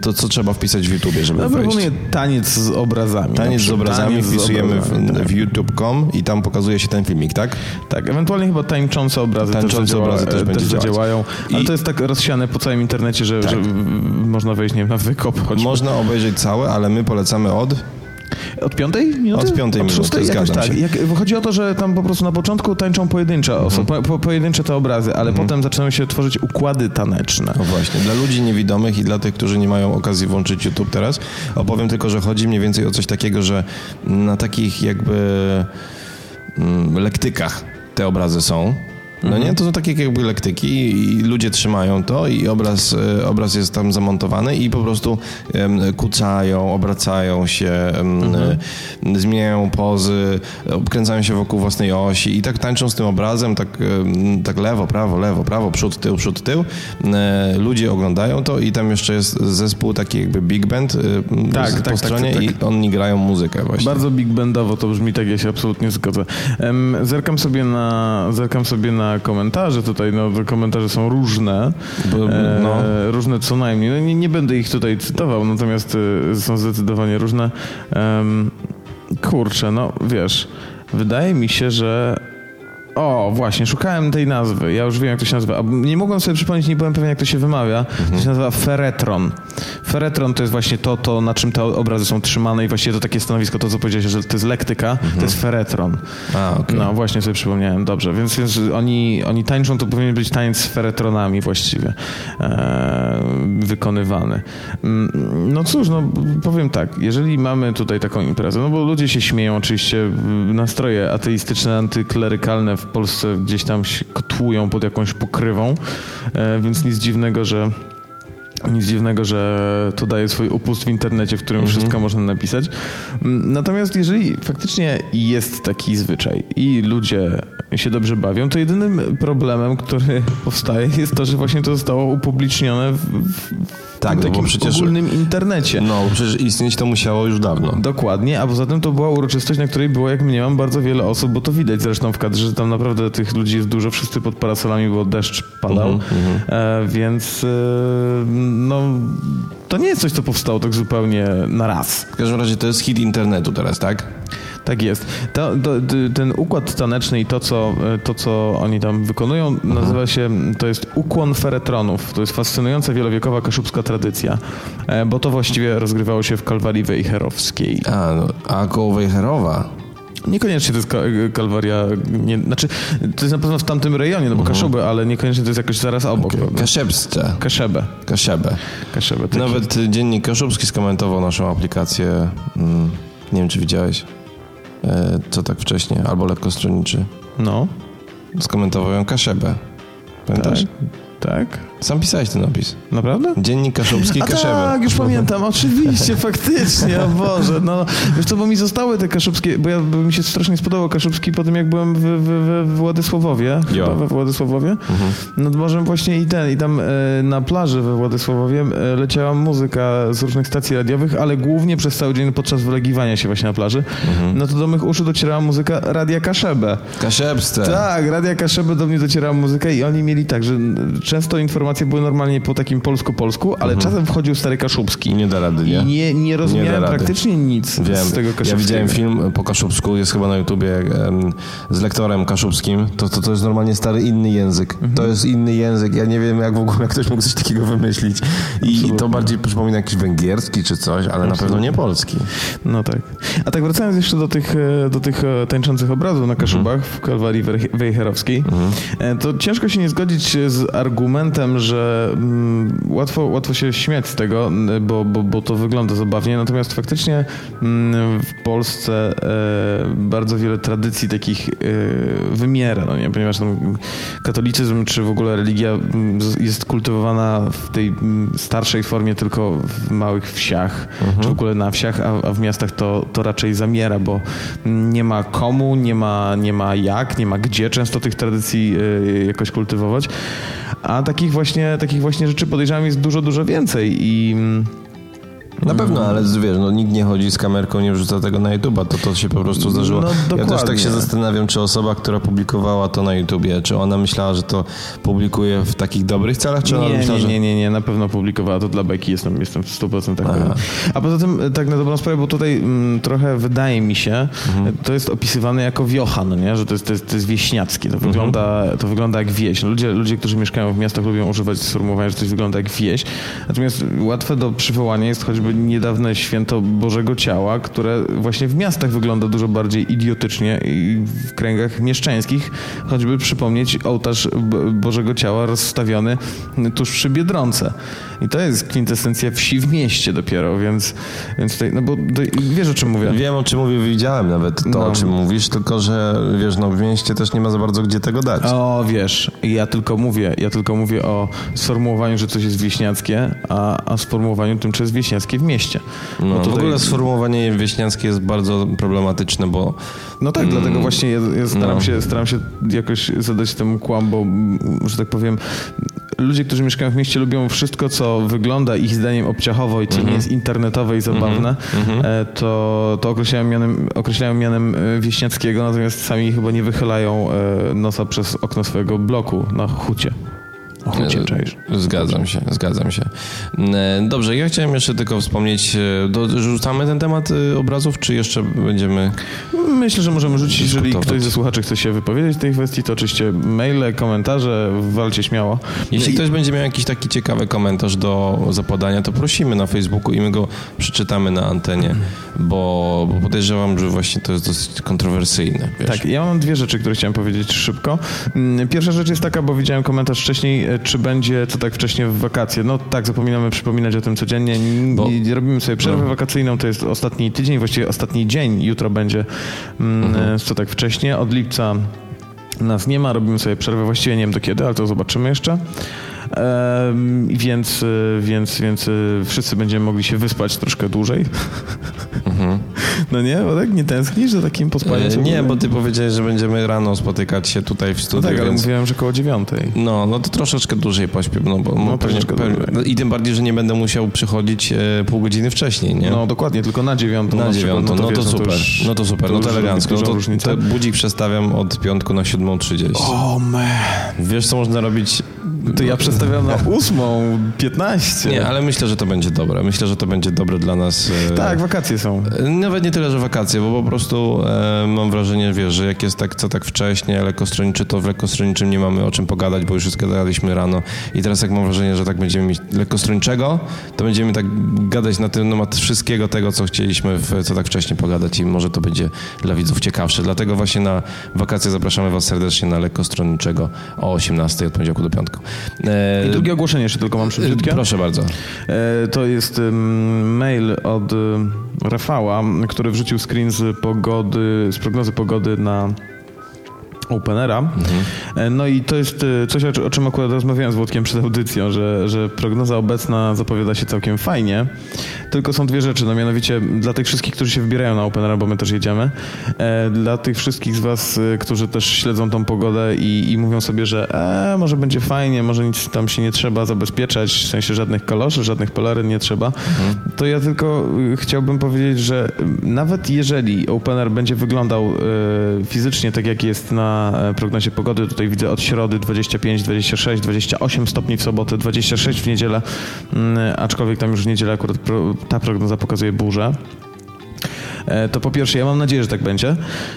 to co trzeba wpisać w YouTubie, żeby Ja wejść? proponuję taniec z obrazami. Taniec z obrazami taniec z wpisujemy obrazami, w, tak. w youtube.com i tam pokazuje się ten filmik, tak? Tak, ewentualnie chyba tańczące obrazy Tańczące też, zadziała, obrazy też też, zadziałają. Ale I- to jest tak rozsiane po całym internecie, że, Tak. że można wejść, nie wiem, na wykop choćby. Można obejrzeć całe, ale my polecamy od... Od piątej minuty? Od piątej minuty, szóstej? Jakoś zgadzam tak. się. Jak, chodzi o to, że tam po prostu na początku tańczą pojedyncze Mhm. osoby, po, po, pojedyncze te obrazy, ale potem zaczynają się tworzyć układy taneczne. No właśnie, dla ludzi niewidomych i dla tych, którzy nie mają okazji włączyć YouTube teraz, opowiem tylko, że chodzi mniej więcej o coś takiego, że na takich jakby mm, lektykach te obrazy są. No nie, to są takie jakby lektyki i ludzie trzymają to i obraz, e, obraz jest tam zamontowany i po prostu kucają, obracają się, e, zmieniają pozy, obkręcają się wokół własnej osi i tak tańczą z tym obrazem, tak, tak lewo, prawo, lewo, prawo, przód, tył, przód, tył. E, Ludzie oglądają to i tam jeszcze jest zespół taki jakby big band e, Tak, tak, po tak, stronie tak, i oni grają muzykę właśnie. Bardzo big bandowo to brzmi, tak ja się absolutnie zgodzę. Zerkam sobie na, zerkam sobie na komentarze tutaj, no komentarze są różne, e, no. różne co najmniej. No, nie, nie będę ich tutaj cytował, natomiast e, są zdecydowanie różne. Em, kurczę, no wiesz, wydaje mi się, że o, właśnie, szukałem tej nazwy. Ja już wiem, jak to się nazywa. Nie mogłem sobie przypomnieć, nie byłem pewien, jak to się wymawia. To się nazywa feretron. Feretron to jest właśnie to, to, na czym te obrazy są trzymane i właściwie to takie stanowisko, to co powiedziałeś, że to jest lektyka, to jest feretron. A, okej. No, właśnie sobie przypomniałem. Dobrze, więc, więc oni, oni tańczą, to powinien być taniec z feretronami właściwie e, wykonywany. Mm, No cóż, no powiem tak, jeżeli mamy tutaj taką imprezę, no bo ludzie się śmieją oczywiście, nastroje ateistyczne, antyklerykalne w Polsce gdzieś tam się kotłują pod jakąś pokrywą, e, więc nic dziwnego, że nic dziwnego, że to daje swój upust w internecie, w którym wszystko można napisać. Mm, Natomiast jeżeli faktycznie jest taki zwyczaj i ludzie się dobrze bawią, to jedynym problemem, który powstaje jest to, że właśnie to zostało upublicznione w, w Tak, no takim przecież- ogólnym internecie. No, przecież istnieć to musiało już dawno. Dokładnie, a poza tym to była uroczystość, na której było, jak mniemam, bardzo wiele osób, bo to widać zresztą w kadrze, że tam naprawdę tych ludzi jest dużo, wszyscy pod parasolami, bo deszcz padał, Mhm, e, więc e, no to nie jest coś, co powstało tak zupełnie na raz. W każdym razie to jest hit internetu teraz, tak? Tak jest. Ten układ taneczny i to co, e, to, co oni tam wykonują, Mhm. nazywa się, to jest ukłon feretronów. To jest fascynująca wielowiekowa kaszubska tradycja, e, bo to właściwie rozgrywało się w Kalwarii Wejherowskiej. A, no, a koło Wejherowa. Niekoniecznie to jest ka- Kalwaria, nie, znaczy to jest na pewno w tamtym rejonie, no bo Kaszuby, ale niekoniecznie to jest jakoś zaraz obok. prawda? Kaszebsce. Kaszebę. Kaszebę. Kaszebę. taki. Nawet dziennik Kaszubski skomentował naszą aplikację. Mm, nie wiem, czy widziałeś. E, co tak wcześnie, albo lekko stronniczy. No, Skomentował ją Kaszebę. Pamiętasz? tak. Tak? Sam pisałeś ten opis. Naprawdę? Dziennik Kaszubski A Kaszebę. tak, już pamiętam, oczywiście, faktycznie, o Boże, no, wiesz co, bo mi zostały te kaszubskie, bo ja, bo mi się strasznie spodobał kaszubski po tym, jak byłem w, w, w, Władysławowie, chyba we Władysławowie, nad morzem właśnie i ten, i tam e, na plaży we Władysławowie e, leciała muzyka z różnych stacji radiowych, ale głównie przez cały dzień podczas wylegiwania się właśnie na plaży, no to do mych uszu docierała muzyka Radia Kaszebę. Kaszebsce. Tak, Radia Kaszeby do mnie docierała muzyka i oni mieli tak, że często informacje były normalnie po takim polsku-polsku, ale czasem wchodził stary Kaszubski. Nie da rady, nie? I nie, nie rozumiałem Nie praktycznie nic Wiem. z tego Ja kaszubskiego. widziałem film po kaszubsku, jest chyba na YouTubie z lektorem kaszubskim. To, to, to jest normalnie stary inny język. Mhm. To jest inny język. Ja nie wiem, jak w ogóle ktoś mógł coś takiego wymyślić. I to bardziej przypomina jakiś węgierski czy coś, ale na pewno nie polski. No tak. A tak wracając jeszcze do tych, e, do tych e, tańczących obrazów na Kaszubach w Kalwarii Wejherowskiej, e, to ciężko się nie zgodzić z argumentem, tym, że mm, łatwo, łatwo się śmiać z tego, n- bo, bo, bo to wygląda zabawnie, natomiast faktycznie mm, w Polsce e, bardzo wiele tradycji takich e, wymiera, no nie? ponieważ tam katolicyzm czy w ogóle religia mm, jest kultywowana w tej mm, starszej formie tylko w małych wsiach, czy w ogóle na wsiach, a, a w miastach to, to raczej zamiera, bo nie ma komu, nie ma, nie ma jak, nie ma gdzie często tych tradycji y, jakoś kultywować. A takich właśnie, takich właśnie rzeczy podejrzewam jest dużo, dużo więcej i mm, Na pewno, ale wiesz, no, nikt nie chodzi z kamerką, nie wrzuca tego na YouTube'a, to to się po prostu zdarzyło. No, ja też tak się zastanawiam, czy osoba, która publikowała to na YouTubie, czy ona myślała, że to publikuje w takich dobrych celach, czy ona nie, myślała, nie, że... nie, nie, nie, na pewno publikowała to dla beki, jestem, jestem w 100% pewien. A poza tym, e, tak na dobrą sprawę, bo tutaj mm, trochę wydaje mi się, Mhm. e, to jest opisywane jako wiocha, no nie? że to jest, to jest, to jest wieśniackie, Mhm. to, wygląda, to wygląda jak wieś. No, ludzie, ludzie, którzy mieszkają w miastach lubią używać sformułowania, że coś wygląda jak wieś, natomiast łatwe do przywołania jest choćby niedawne święto Bożego Ciała, które właśnie w miastach wygląda dużo bardziej idiotycznie i w kręgach mieszczańskich, choćby przypomnieć ołtarz Bożego Ciała rozstawiony tuż przy Biedronce. I to jest kwintesencja wsi w mieście dopiero, więc, więc tutaj, no bo wiesz o czym mówię. Wiem, o czym mówię, widziałem nawet to, No. o czym mówisz, tylko że, wiesz, no w mieście też nie ma za bardzo gdzie tego dać. O, wiesz, ja tylko mówię, ja tylko mówię o sformułowaniu, że coś jest wieśniackie, a, a sformułowaniu tym, czy jest wieśniackie w mieście. No, w tutaj- ogóle sformułowanie wieśniackie jest bardzo problematyczne, bo No tak, dlatego właśnie ja, ja staram, no. się, staram się jakoś zadać temu kłam, bo mm, że tak powiem, ludzie, którzy mieszkają w mieście lubią wszystko, co wygląda ich zdaniem obciachowo i co nie jest internetowe i zabawne, e, to, to określają mianem, określają mianem e, wieśniackiego, natomiast sami chyba nie wychylają e, nosa przez okno swojego bloku na hucie. Na hucie, czaisz? Zgadzam się, zgadzam się. E, Dobrze, ja chciałem jeszcze tylko wspomnieć, e, dorzucamy ten temat e, obrazów, czy jeszcze będziemy... Myślę, że możemy rzucić, jeżeli ktoś ze słuchaczy chce się wypowiedzieć w tej kwestii, to oczywiście maile, komentarze, walcie śmiało. Jeśli ktoś będzie miał jakiś taki ciekawy komentarz do zapodania, to prosimy na Facebooku i my go przeczytamy na antenie, bo, bo podejrzewam, że właśnie to jest dosyć kontrowersyjne. Wiesz? Tak, ja mam dwie rzeczy, które chciałem powiedzieć szybko. Mm, Pierwsza rzecz jest taka, bo widziałem komentarz wcześniej, e, czy będzie co tak wcześnie w wakacje. No tak, zapominamy przypominać o tym codziennie. Bo- Robimy sobie przerwę no. wakacyjną, to jest ostatni tydzień, właściwie ostatni dzień. Jutro będzie mm, e, co tak wcześnie. Od lipca nas nie ma, robimy sobie przerwę, właściwie nie wiem do kiedy, ale to zobaczymy jeszcze. Em, więc, y, więc, więc y, wszyscy będziemy mogli się wyspać troszkę dłużej. No nie, bo tak nie tęsknisz za takim pospaniem? Mhm. E? Nie, bo ty powiedziałeś, że będziemy rano spotykać się tutaj w No studiu, tak, ale więc... mówiłem, że koło dziewiątej. No, no to troszeczkę dłużej pośpię, no bo no, pewnie, pewnie, dłużej. no, I tym bardziej, że nie będę musiał przychodzić e, pół godziny wcześniej, nie? No dokładnie, tylko na dziewiątą. na przykład, dziewiątą, no to, wiesz, super, no to super, to no to elegancko. No to, to budzik przestawiam od piątku na 7.30. O man. Wiesz, co można robić? To ja przestawiam na ósmą, piętnaście. Nie, ale myślę, że to będzie dobre. Myślę, że to będzie dobre dla nas. e, Tak, wakacje są. Nawet nie tyle, że wakacje, bo po prostu e, mam wrażenie, wiesz, że jak jest tak, co tak wcześnie, lekkostronniczy, to w lekkostronniczym nie mamy o czym pogadać, bo już wszystko gadaliśmy rano. I teraz jak mam wrażenie, że tak będziemy mieć lekkostronniczego, to będziemy tak gadać na temat wszystkiego tego, co chcieliśmy w, co tak wcześnie pogadać i może to będzie dla widzów ciekawsze. Dlatego właśnie na wakacje zapraszamy was serdecznie na lekkostronniczego o 18 od poniedziałku do piątku. E, I drugie ogłoszenie jeszcze tylko mam szybciutkie. Proszę bardzo. E, To jest mail od Rafała, który wrzucił screen z pogody, z prognozy pogody na Openera. E, No i to jest e, coś, o czy- o czym akurat rozmawiałem z Włodkiem przed audycją, że, że prognoza obecna zapowiada się całkiem fajnie. Tylko są dwie rzeczy, no mianowicie dla tych wszystkich, którzy się wybierają na Openera, bo my też jedziemy, e, dla tych wszystkich z was, którzy też śledzą tą pogodę i, i mówią sobie, że e, może będzie fajnie, może nic tam się nie trzeba zabezpieczać, w sensie żadnych kaloszy, żadnych polaryn nie trzeba, to ja tylko chciałbym powiedzieć, że nawet jeżeli Opener będzie wyglądał fizycznie tak, jak jest na e, prognozie pogody, tutaj widzę od środy 25, 26, 28 stopni w sobotę, 26 w niedzielę, mm, aczkolwiek tam już w niedzielę akurat ta prognoza pokazuje burzę. E, to po pierwsze, ja mam nadzieję, że tak będzie.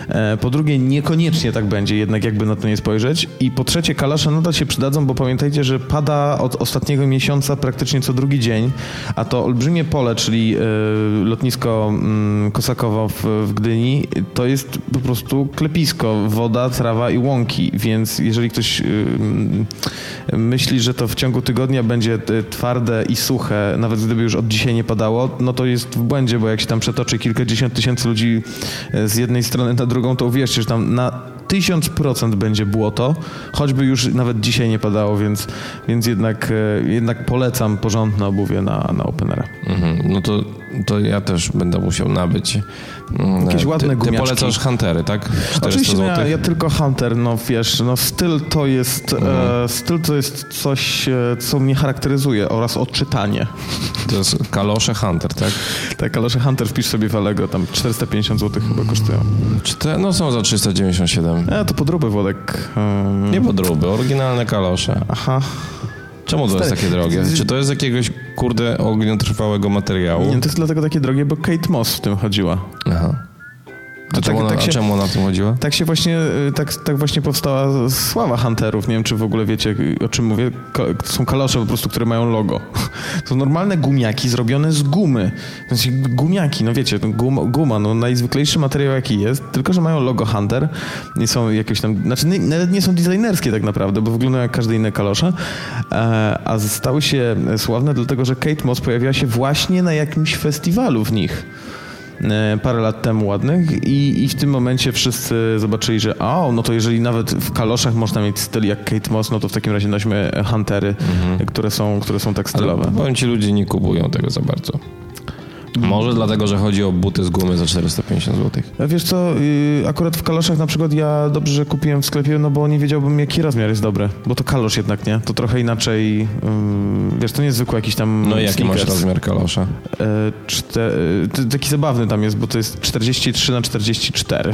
E, po drugie, niekoniecznie tak będzie, jednak jakby na to nie spojrzeć. I po trzecie, kalasze nadal się przydadzą, bo pamiętajcie, że pada od ostatniego miesiąca praktycznie co drugi dzień, a to olbrzymie pole, czyli e, lotnisko mm, Kosakowo w, Gdyni, to jest po prostu klepisko, woda, trawa i łąki, więc jeżeli ktoś y, mm, myśli, że to w ciągu tygodnia będzie y, twarde i suche, nawet gdyby już od dzisiaj nie padało, no to jest w błędzie, bo jak się tam przetoczy kilkadziesiąt tysięcy ludzi y, z jednej strony na drugą, to uwierzcie, że tam na tysiąc procent będzie błoto, choćby już nawet dzisiaj nie padało, więc, więc jednak, e, jednak polecam porządne obuwie na, na Openera. Mhm. No to, to ja też będę musiał nabyć. mm, Jakieś ty, ładne Ty gumiaczki. polecasz Huntery, tak? 400 Oczywiście no, ja, tylko Hunter, no wiesz, no styl to jest, e, styl to jest coś, e, co mnie charakteryzuje oraz odczytanie. To jest kalosze Hunter, tak? Tak, że Hunter wpisz sobie w Alego, tam 450 zł chyba kosztują. Czy te, no są za 397. E, to podróby Włodek. E, Nie podróby, oryginalne kalosze. Aha. Czemu to jest takie drogie? Czy to jest jakiegoś, kurde, ogniotrwałego materiału? Nie, to jest dlatego takie drogie, bo Kate Moss w tym chodziła. Aha. A, To czemu, tak- ona, tak a się- czemu ona w tym chodziła? Tak się właśnie, y, tak, tak właśnie powstała sława Hunterów. Nie wiem, czy w ogóle wiecie, o czym mówię. To są kalosze po prostu, które mają logo. To normalne gumiaki zrobione z gumy. Sensie gumiaki, no wiecie, to guma, guma, no najzwyklejszy materiał jaki jest, tylko że mają logo Hunter i są jakieś tam, znaczy nie, nawet nie są designerskie tak naprawdę, bo wyglądają jak każde inne kalosze, e, a stały się sławne dlatego, że Kate Moss pojawiła się właśnie na jakimś festiwalu w nich parę lat temu ładnych i, i w tym momencie wszyscy zobaczyli, że o, no to jeżeli nawet w kaloszach można mieć styl jak Kate Moss, no to w takim razie nośmy huntery, które, są, które są tak Ale stylowe. powiem ci, ludzie nie kupują tego za bardzo. Może dlatego, że chodzi o buty z gumy za 450 zł. A Wiesz co, y, akurat w kaloszach na przykład ja dobrze, że kupiłem w sklepie, no bo nie wiedziałbym jaki rozmiar jest dobry, bo to kalosz jednak, nie? To trochę inaczej, ym, wiesz, to nie jest zwykły jakiś tam No i jaki masz rozmiar kalosza? E, t- taki zabawny tam jest, bo to jest 43 na 44.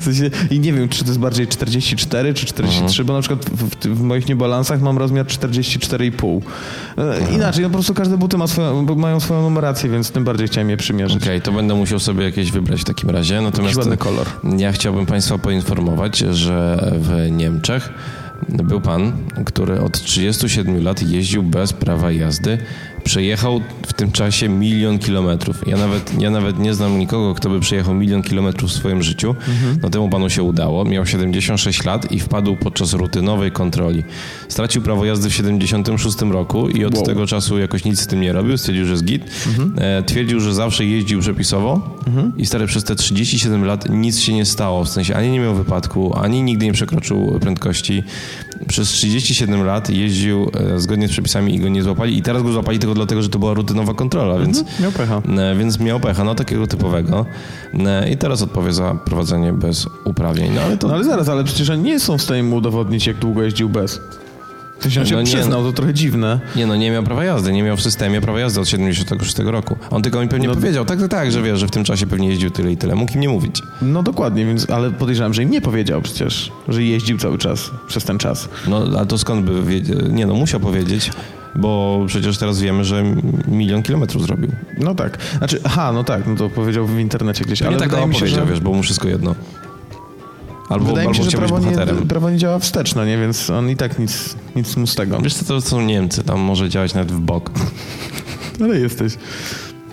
W sensie, I nie wiem, czy to jest bardziej 44 czy 43, bo na przykład w, w, moich niebalansach mam rozmiar 44,5. E, Inaczej, no po prostu każde buty ma swoją, mają swoją numerację, więc tym bardziej chciałem je przymierzyć. Okej, to będę musiał sobie jakieś wybrać w takim razie. Natomiast ładny kolor. ja chciałbym Państwa poinformować, że w Niemczech był pan, który od 37 lat jeździł bez prawa jazdy. Przejechał w tym czasie milion kilometrów. Ja nawet, ja nawet nie znam nikogo, kto by przejechał milion kilometrów w swoim życiu. No temu panu się udało. Miał 76 lat i wpadł podczas rutynowej kontroli. Stracił prawo jazdy w 76 roku i od Wow. tego czasu jakoś nic z tym nie robił. Stwierdził, że jest git. E, twierdził, że zawsze jeździł przepisowo i stary przez te 37 lat nic się nie stało. W sensie ani nie miał wypadku, ani nigdy nie przekroczył prędkości. Przez 37 lat jeździł e, zgodnie z przepisami i go nie złapali. I teraz go złapali tylko dlatego, że to była rutynowa kontrola, więc, Miał pecha. e, więc miał pecha, no takiego typowego. E, I teraz odpowie za prowadzenie bez uprawnień. No ale to No ale zaraz, ale przecież oni nie są w stanie mu udowodnić, jak długo jeździł bez. On się No nie, przyznał, to trochę dziwne. Nie no, nie miał prawa jazdy, nie miał w systemie prawa jazdy od 76 roku. On tylko mi pewnie No- powiedział, tak, tak, tak, że wie, że w tym czasie pewnie jeździł tyle i tyle. Mógł im nie mówić. No dokładnie, więc, ale podejrzewam, że im nie powiedział przecież, że jeździł cały czas, przez ten czas. No, a to skąd by wiedział? Nie no, musiał powiedzieć, bo przecież teraz wiemy, że milion kilometrów zrobił. No tak. Znaczy, aha, no tak, no to powiedział w internecie gdzieś, Ale tak wydaje mi się, powiedział, że... wiesz, bo mu wszystko jedno. Albo, Wydaje mi albo się, że prawo nie, prawo nie działa wsteczno, nie? Więc on i tak nic, nic mu z tego. Wiesz co, to są Niemcy, tam może działać nawet w bok. Ale jesteś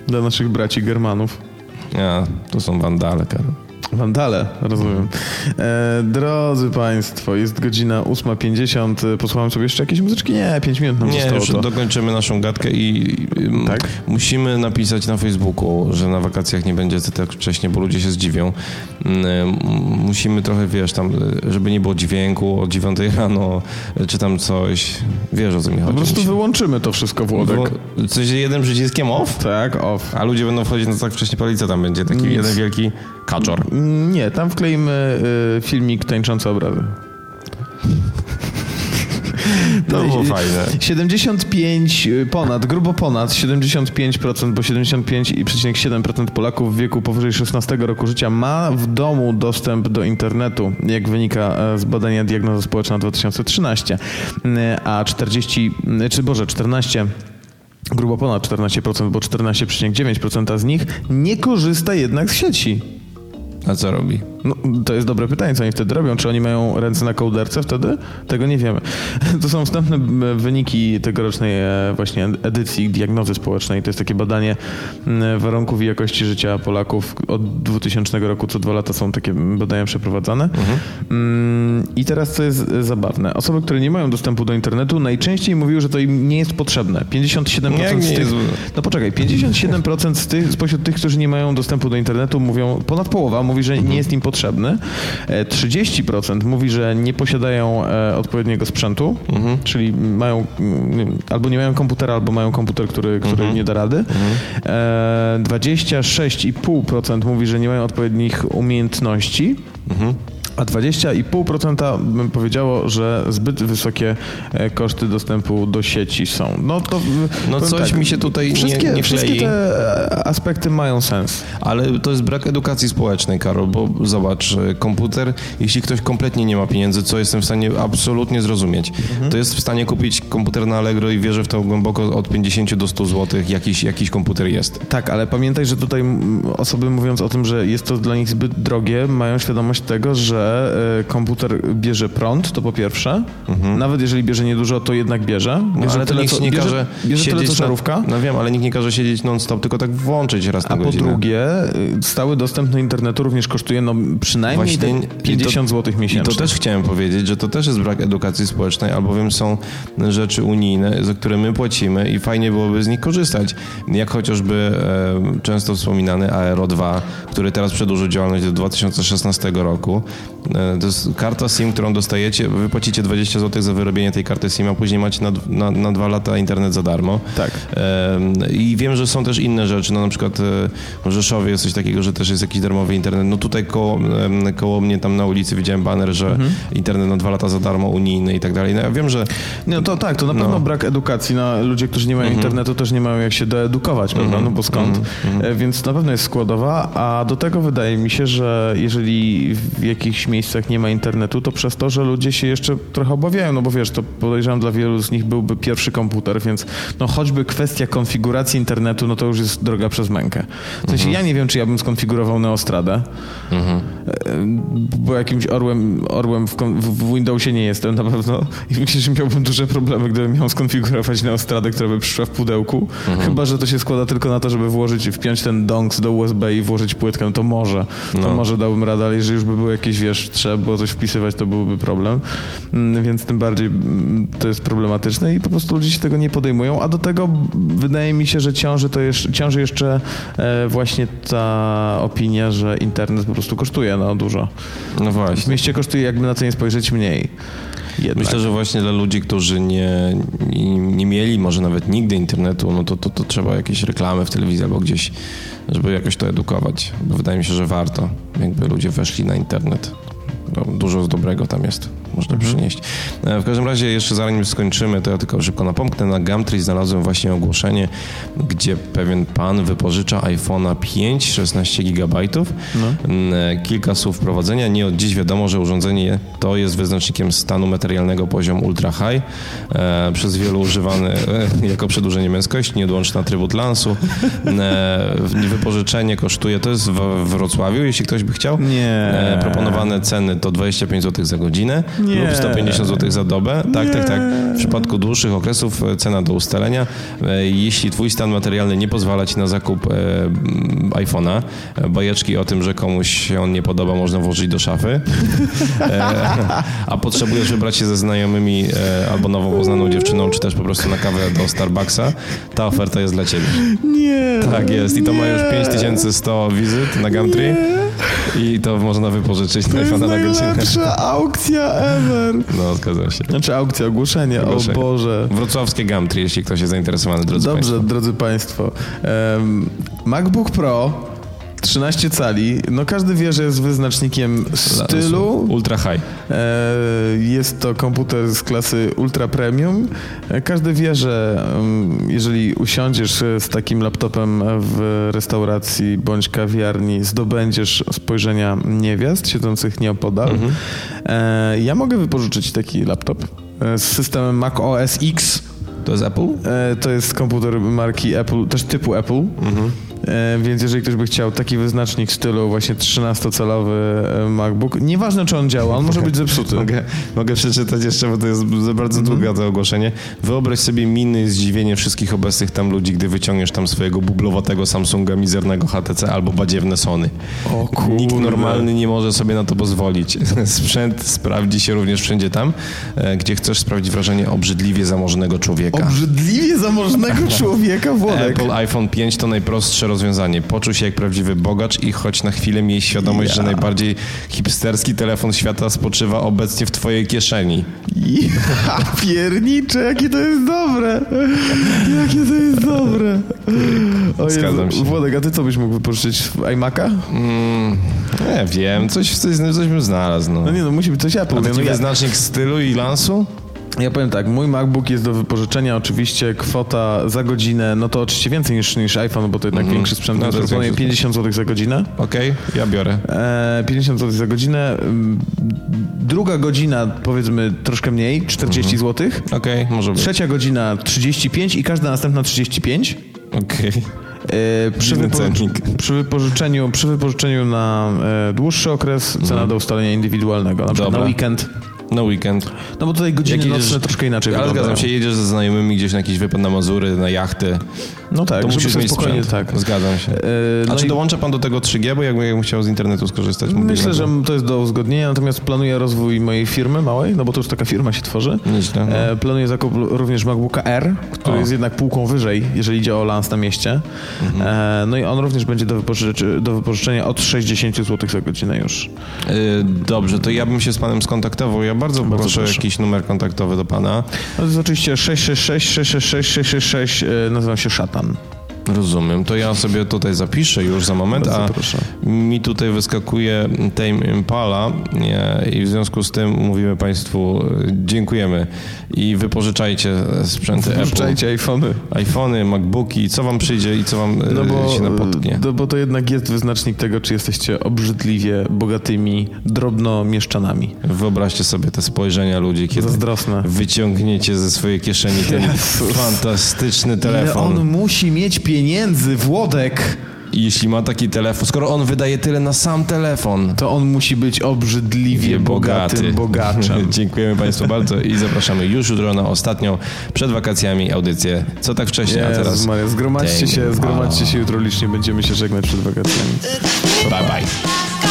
dla naszych braci Germanów. Ja, to są wandale, Karol. Wandale, rozumiem. E, drodzy Państwo, jest godzina 8.50. E, Posłuchałem sobie jeszcze jakieś muzyczki? Nie, 5 minut nam Nie, zostało już to. dokończymy naszą gadkę i i- Tak? musimy napisać na Facebooku, że na wakacjach nie będzie tak wcześnie, bo ludzie się zdziwią. Mm, m- Musimy trochę, wiesz, tam, żeby nie było dźwięku o 9 rano, czy tam coś. Wiesz, o co mi chodzi. Po prostu wyłączymy to wszystko, Włodek. Bo coś jednym przyciskiem off, Tak, off. a ludzie będą wchodzić na tak wcześnie co tam będzie? Taki jeden wielki kaczor. Nie, tam wkleimy y, filmik tańczące obrazy. To było i- fajne. 75 y, ponad, grubo ponad 75%, bo 75,7% Polaków w wieku powyżej 16 roku życia ma w domu dostęp do internetu, jak wynika e, z badania Diagnoza Społeczna 2013, Y, a 40, y, czy Boże, 14 grubo ponad 14%, bo 14,9% z nich nie korzysta jednak z sieci. A co robi? No, to jest dobre pytanie, co oni wtedy robią. Czy oni mają ręce na kołderce wtedy? Tego nie wiemy. To są wstępne wyniki tegorocznej e, właśnie edycji diagnozy społecznej. To jest takie badanie warunków i jakości życia Polaków. Od 2000 roku co dwa lata są takie badania przeprowadzane. Mhm. I teraz co jest zabawne. Osoby, które nie mają dostępu do internetu najczęściej mówiły, że to im nie jest potrzebne. 57% Jak z nie tych... jest- No poczekaj, 57% z tych, spośród tych, którzy nie mają dostępu do internetu mówią, ponad połowa mówi, że nie jest im potrzebny. E, 30% mówi, że nie posiadają e, odpowiedniego sprzętu, czyli mają albo nie mają komputera, albo mają komputer, który, który nie da rady. E, 26,5% mówi, że nie mają odpowiednich umiejętności. A 20,5% bym powiedziało, że zbyt wysokie e, koszty dostępu do sieci są. No to No powiem coś mi się tutaj nie- wszystkie, nie Wszystkie klei. te e, aspekty mają sens. Ale to jest brak edukacji społecznej, Karol, bo zobacz, e, komputer, jeśli ktoś kompletnie nie ma pieniędzy, co jestem w stanie absolutnie zrozumieć, to jest w stanie kupić komputer na Allegro i wierzę w to głęboko od 50 do 100 zł, jakiś, jakiś komputer jest. Tak, ale pamiętaj, że tutaj mm, osoby mówiąc o tym, że jest to dla nich zbyt drogie, mają świadomość tego, że e, komputer bierze prąd, to po pierwsze. Nawet jeżeli bierze niedużo, to jednak bierze. Bierze Mhm. No, ale to tyle, nikt co, nie bierze, każe bierze tyle, co siedzieć żarówka. Na, no wiem, ale nikt nie każe siedzieć non-stop, tylko tak włączyć raz na A po godzinę. drugie, y, stały dostęp do internetu również kosztuje no, przynajmniej i to- 50 zł I miesięcznie. to też chciałem powiedzieć, że to też jest brak edukacji społecznej, albowiem są rzeczy unijne, za które my płacimy i fajnie byłoby z nich korzystać. Jak chociażby e, często wspominany Aero 2, który teraz przedłużył działalność do 2016 roku. E, to jest karta SIM, którą dostajecie, wy płacicie 20 zł za wyrobienie tej karty SIM, a później macie na, na, na dwa lata internet za darmo. Tak. I wiem, że są też inne rzeczy, no na przykład e, w Rzeszowie jest coś takiego, że też jest jakiś darmowy internet. No tutaj koło, koło mnie tam na ulicy widziałem baner, że Mhm. internet na dwa lata za darmo, unijny i tak dalej. No ja wiem, że No to tak, to na pewno No. brak edukacji. No, ludzie, którzy nie mają internetu, też nie mają jak się doedukować, prawda? No bo skąd? E, Więc na pewno jest składowa, a do tego wydaje mi się, że jeżeli w jakichś miejscach nie ma internetu, to przez to, że ludzie się jeszcze trochę obawiają, no bo wiesz, to podejrzewam dla wielu z nich byłby pierwszy komputer, więc no choćby kwestia konfiguracji internetu, no to już jest droga przez mękę. W sensie ja nie wiem, czy ja bym skonfigurował Neostradę, e, bo jakimś orłem, orłem w, w Windowsie nie jestem na pewno i myślę, że miałbym duże problemy, gdybym miał skonfigurować Neostradę, która by przyszła w pudełku. Chyba, że to się składa tylko na to, żeby włożyć, wpiąć ten donks do USB i włożyć płytkę, to może. To No. może dałbym radę, ale jeżeli już by było jakieś, wiesz, trzeba było coś wpisywać, to byłby problem. Mm, Więc tym bardziej mm, to jest problematyczne i po prostu ludzie się tego nie podejmują, a do tego wydaje mi się, że ciąży to jeszcze, ciąży jeszcze e, właśnie ta opinia, że internet po prostu kosztuje no dużo. no W właśnie. mieście kosztuje, jakby na to nie spojrzeć, mniej. Jednak. Myślę, że właśnie dla ludzi, którzy nie, nie, nie mieli może nawet nigdy internetu, no to, to, to trzeba jakieś reklamy w telewizji albo gdzieś, żeby jakoś to edukować. Bo wydaje mi się, że warto, jakby ludzie weszli na internet. Dużo z dobrego tam jest, można przynieść. E, W każdym razie, jeszcze zanim skończymy, to ja tylko szybko napomknę. Na Gumtree znalazłem właśnie ogłoszenie, gdzie pewien pan wypożycza iPhone'a 5, 16 GB. Kilka słów wprowadzenia. Nie od dziś wiadomo, że urządzenie to jest wyznacznikiem stanu materialnego poziom ultra high, e, przez wielu używany e, jako przedłużenie męskości, nieodłączny atrybut lansu. E, wypożyczenie kosztuje, to jest w w Wrocławiu, jeśli ktoś by chciał. Nie. E, proponowane ceny to 25 zł za godzinę Nie. lub 150 zł za dobę. Tak, tak, tak. W przypadku dłuższych okresów e, cena do ustalenia. E, Jeśli twój stan materialny nie pozwala ci na zakup e, iPhone'a, bajeczki o tym, że komuś się on nie podoba, można włożyć do szafy, a potrzebujesz wybrać się ze znajomymi albo nową poznaną dziewczyną, czy też po prostu na kawę do Starbucksa, ta oferta jest dla ciebie. Nie. Tak jest i to ma już 5100 wizyt na Gumtree i to można wypożyczyć na To jest na godzinę. najlepsza aukcja ever. No, zgadzam się. Znaczy aukcja, ogłoszenie, Ogłoszenie. o Boże. Wrocławskie Gumtree, jeśli ktoś jest zainteresowany, drodzy Dobrze, Państwo. drodzy Państwo. Em, MacBook Pro 13 cali, no każdy wie, że jest wyznacznikiem stylu. Ultra high. E, Jest to komputer z klasy Ultra Premium. E, Każdy wie, że em, jeżeli usiądziesz e, z takim laptopem w restauracji bądź kawiarni, zdobędziesz spojrzenia niewiast siedzących nieopodal. E, Ja mogę wypożyczyć taki laptop z systemem Mac OS X. To jest Apple? To jest komputer marki Apple, też typu Apple. E, więc jeżeli ktoś by chciał taki wyznacznik w stylu właśnie 13-calowy e, MacBook, nieważne czy on działa, on może być zepsuty. Mogę, mogę przeczytać jeszcze, bo to jest za bardzo Mhm. długie to ogłoszenie. Wyobraź sobie miny i zdziwienie wszystkich obecnych tam ludzi, gdy wyciągniesz tam swojego bublowatego Samsunga, mizernego HTC albo badziewne Sony. O kurde. Nikt normalny nie może sobie na to pozwolić. Sprzęt sprawdzi się również wszędzie tam, e, gdzie chcesz sprawić wrażenie obrzydliwie zamożnego człowieka. Obrzydliwie zamożnego człowieka Włodek. Apple iPhone 5 to najprostsze rozwiązanie. Poczuj się jak prawdziwy bogacz i choć na chwilę miej świadomość, że najbardziej hipsterski telefon świata spoczywa obecnie w twojej kieszeni. Ja piernicze, jakie to jest dobre. Jakie to jest dobre. O Jezu, Zgadzam się. Włodek, a ty co byś mógł wypożyczyć iMac'a? Mm, nie wiem, coś, coś, coś bym znalazł. No. No nie no, musi być coś Apple. A taki no, ja, wyznacznik stylu i lansu? Ja powiem tak, mój MacBook jest do wypożyczenia, oczywiście kwota za godzinę, no to oczywiście więcej niż, niż iPhone, bo to jednak większy sprzęt, No, proponuję większy 50 zł za godzinę. Okej, ja biorę. E, 50 zł za godzinę. Ym, Druga godzina, powiedzmy, troszkę mniej, 40 zł. Okej, może być. Trzecia godzina 35 i każda następna 35. Okej. E, Przy, wypo- przy, wypożyczeniu, przy wypożyczeniu na e, dłuższy okres cena do ustalenia indywidualnego, na na weekend. Na weekend. No bo tutaj godziny Jak jedziesz- nocne troszkę inaczej Ale wyglądają. zgadzam się, jedziesz ze znajomymi gdzieś na jakiś wypad na Mazury, na jachty. No tak, To musisz mieć spokojnie, sprzęt. tak. Zgadzam się. E, A no czy i dołącza pan do tego 3G, bo jakbym, jakbym chciał z internetu skorzystać? Myślę, że to jest do uzgodnienia, natomiast planuję rozwój mojej firmy małej, no bo to już taka firma się tworzy. Nieźle, no. E, planuję zakup również MacBooka R, który O. jest jednak półką wyżej, jeżeli idzie o lans na mieście. Mhm. E, no i on również będzie do, wypożyczy, do wypożyczenia od 60 zł za godzinę już. Y, Dobrze, to ja bym się z panem skontaktował. Ja bardzo, proszę o proszę. jakiś numer kontaktowy do pana. No to jest oczywiście 666 666 666, e, nazywam się Szatan. Rozumiem. To ja sobie tutaj zapiszę już za moment, Bardzo a proszę. mi tutaj wyskakuje Tame Impala nie, i w związku z tym mówimy państwu y, dziękujemy i wypożyczajcie sprzęty Apple. Puszczajcie iPhony. iPhony, MacBooki, co wam przyjdzie i co wam No y, bo, się napotknie. no bo to jednak jest wyznacznik tego, czy jesteście obrzydliwie bogatymi drobnomieszczanami. Wyobraźcie sobie te spojrzenia ludzi, kiedy Zazdrosne. wyciągniecie ze swojej kieszeni ten Jezus. fantastyczny Ile telefon. on musi mieć pieniędzy, Włodek, jeśli ma taki telefon, skoro on wydaje tyle na sam telefon, to on musi być obrzydliwie bogatym bogaczem. Dziękujemy Państwu bardzo i zapraszamy już jutro na ostatnią przed wakacjami audycję. Co tak wcześnie, a Jezus teraz Maria, zgromadźcie się, zgromadźcie się jutro licznie, będziemy się żegnać przed wakacjami. Bye bye.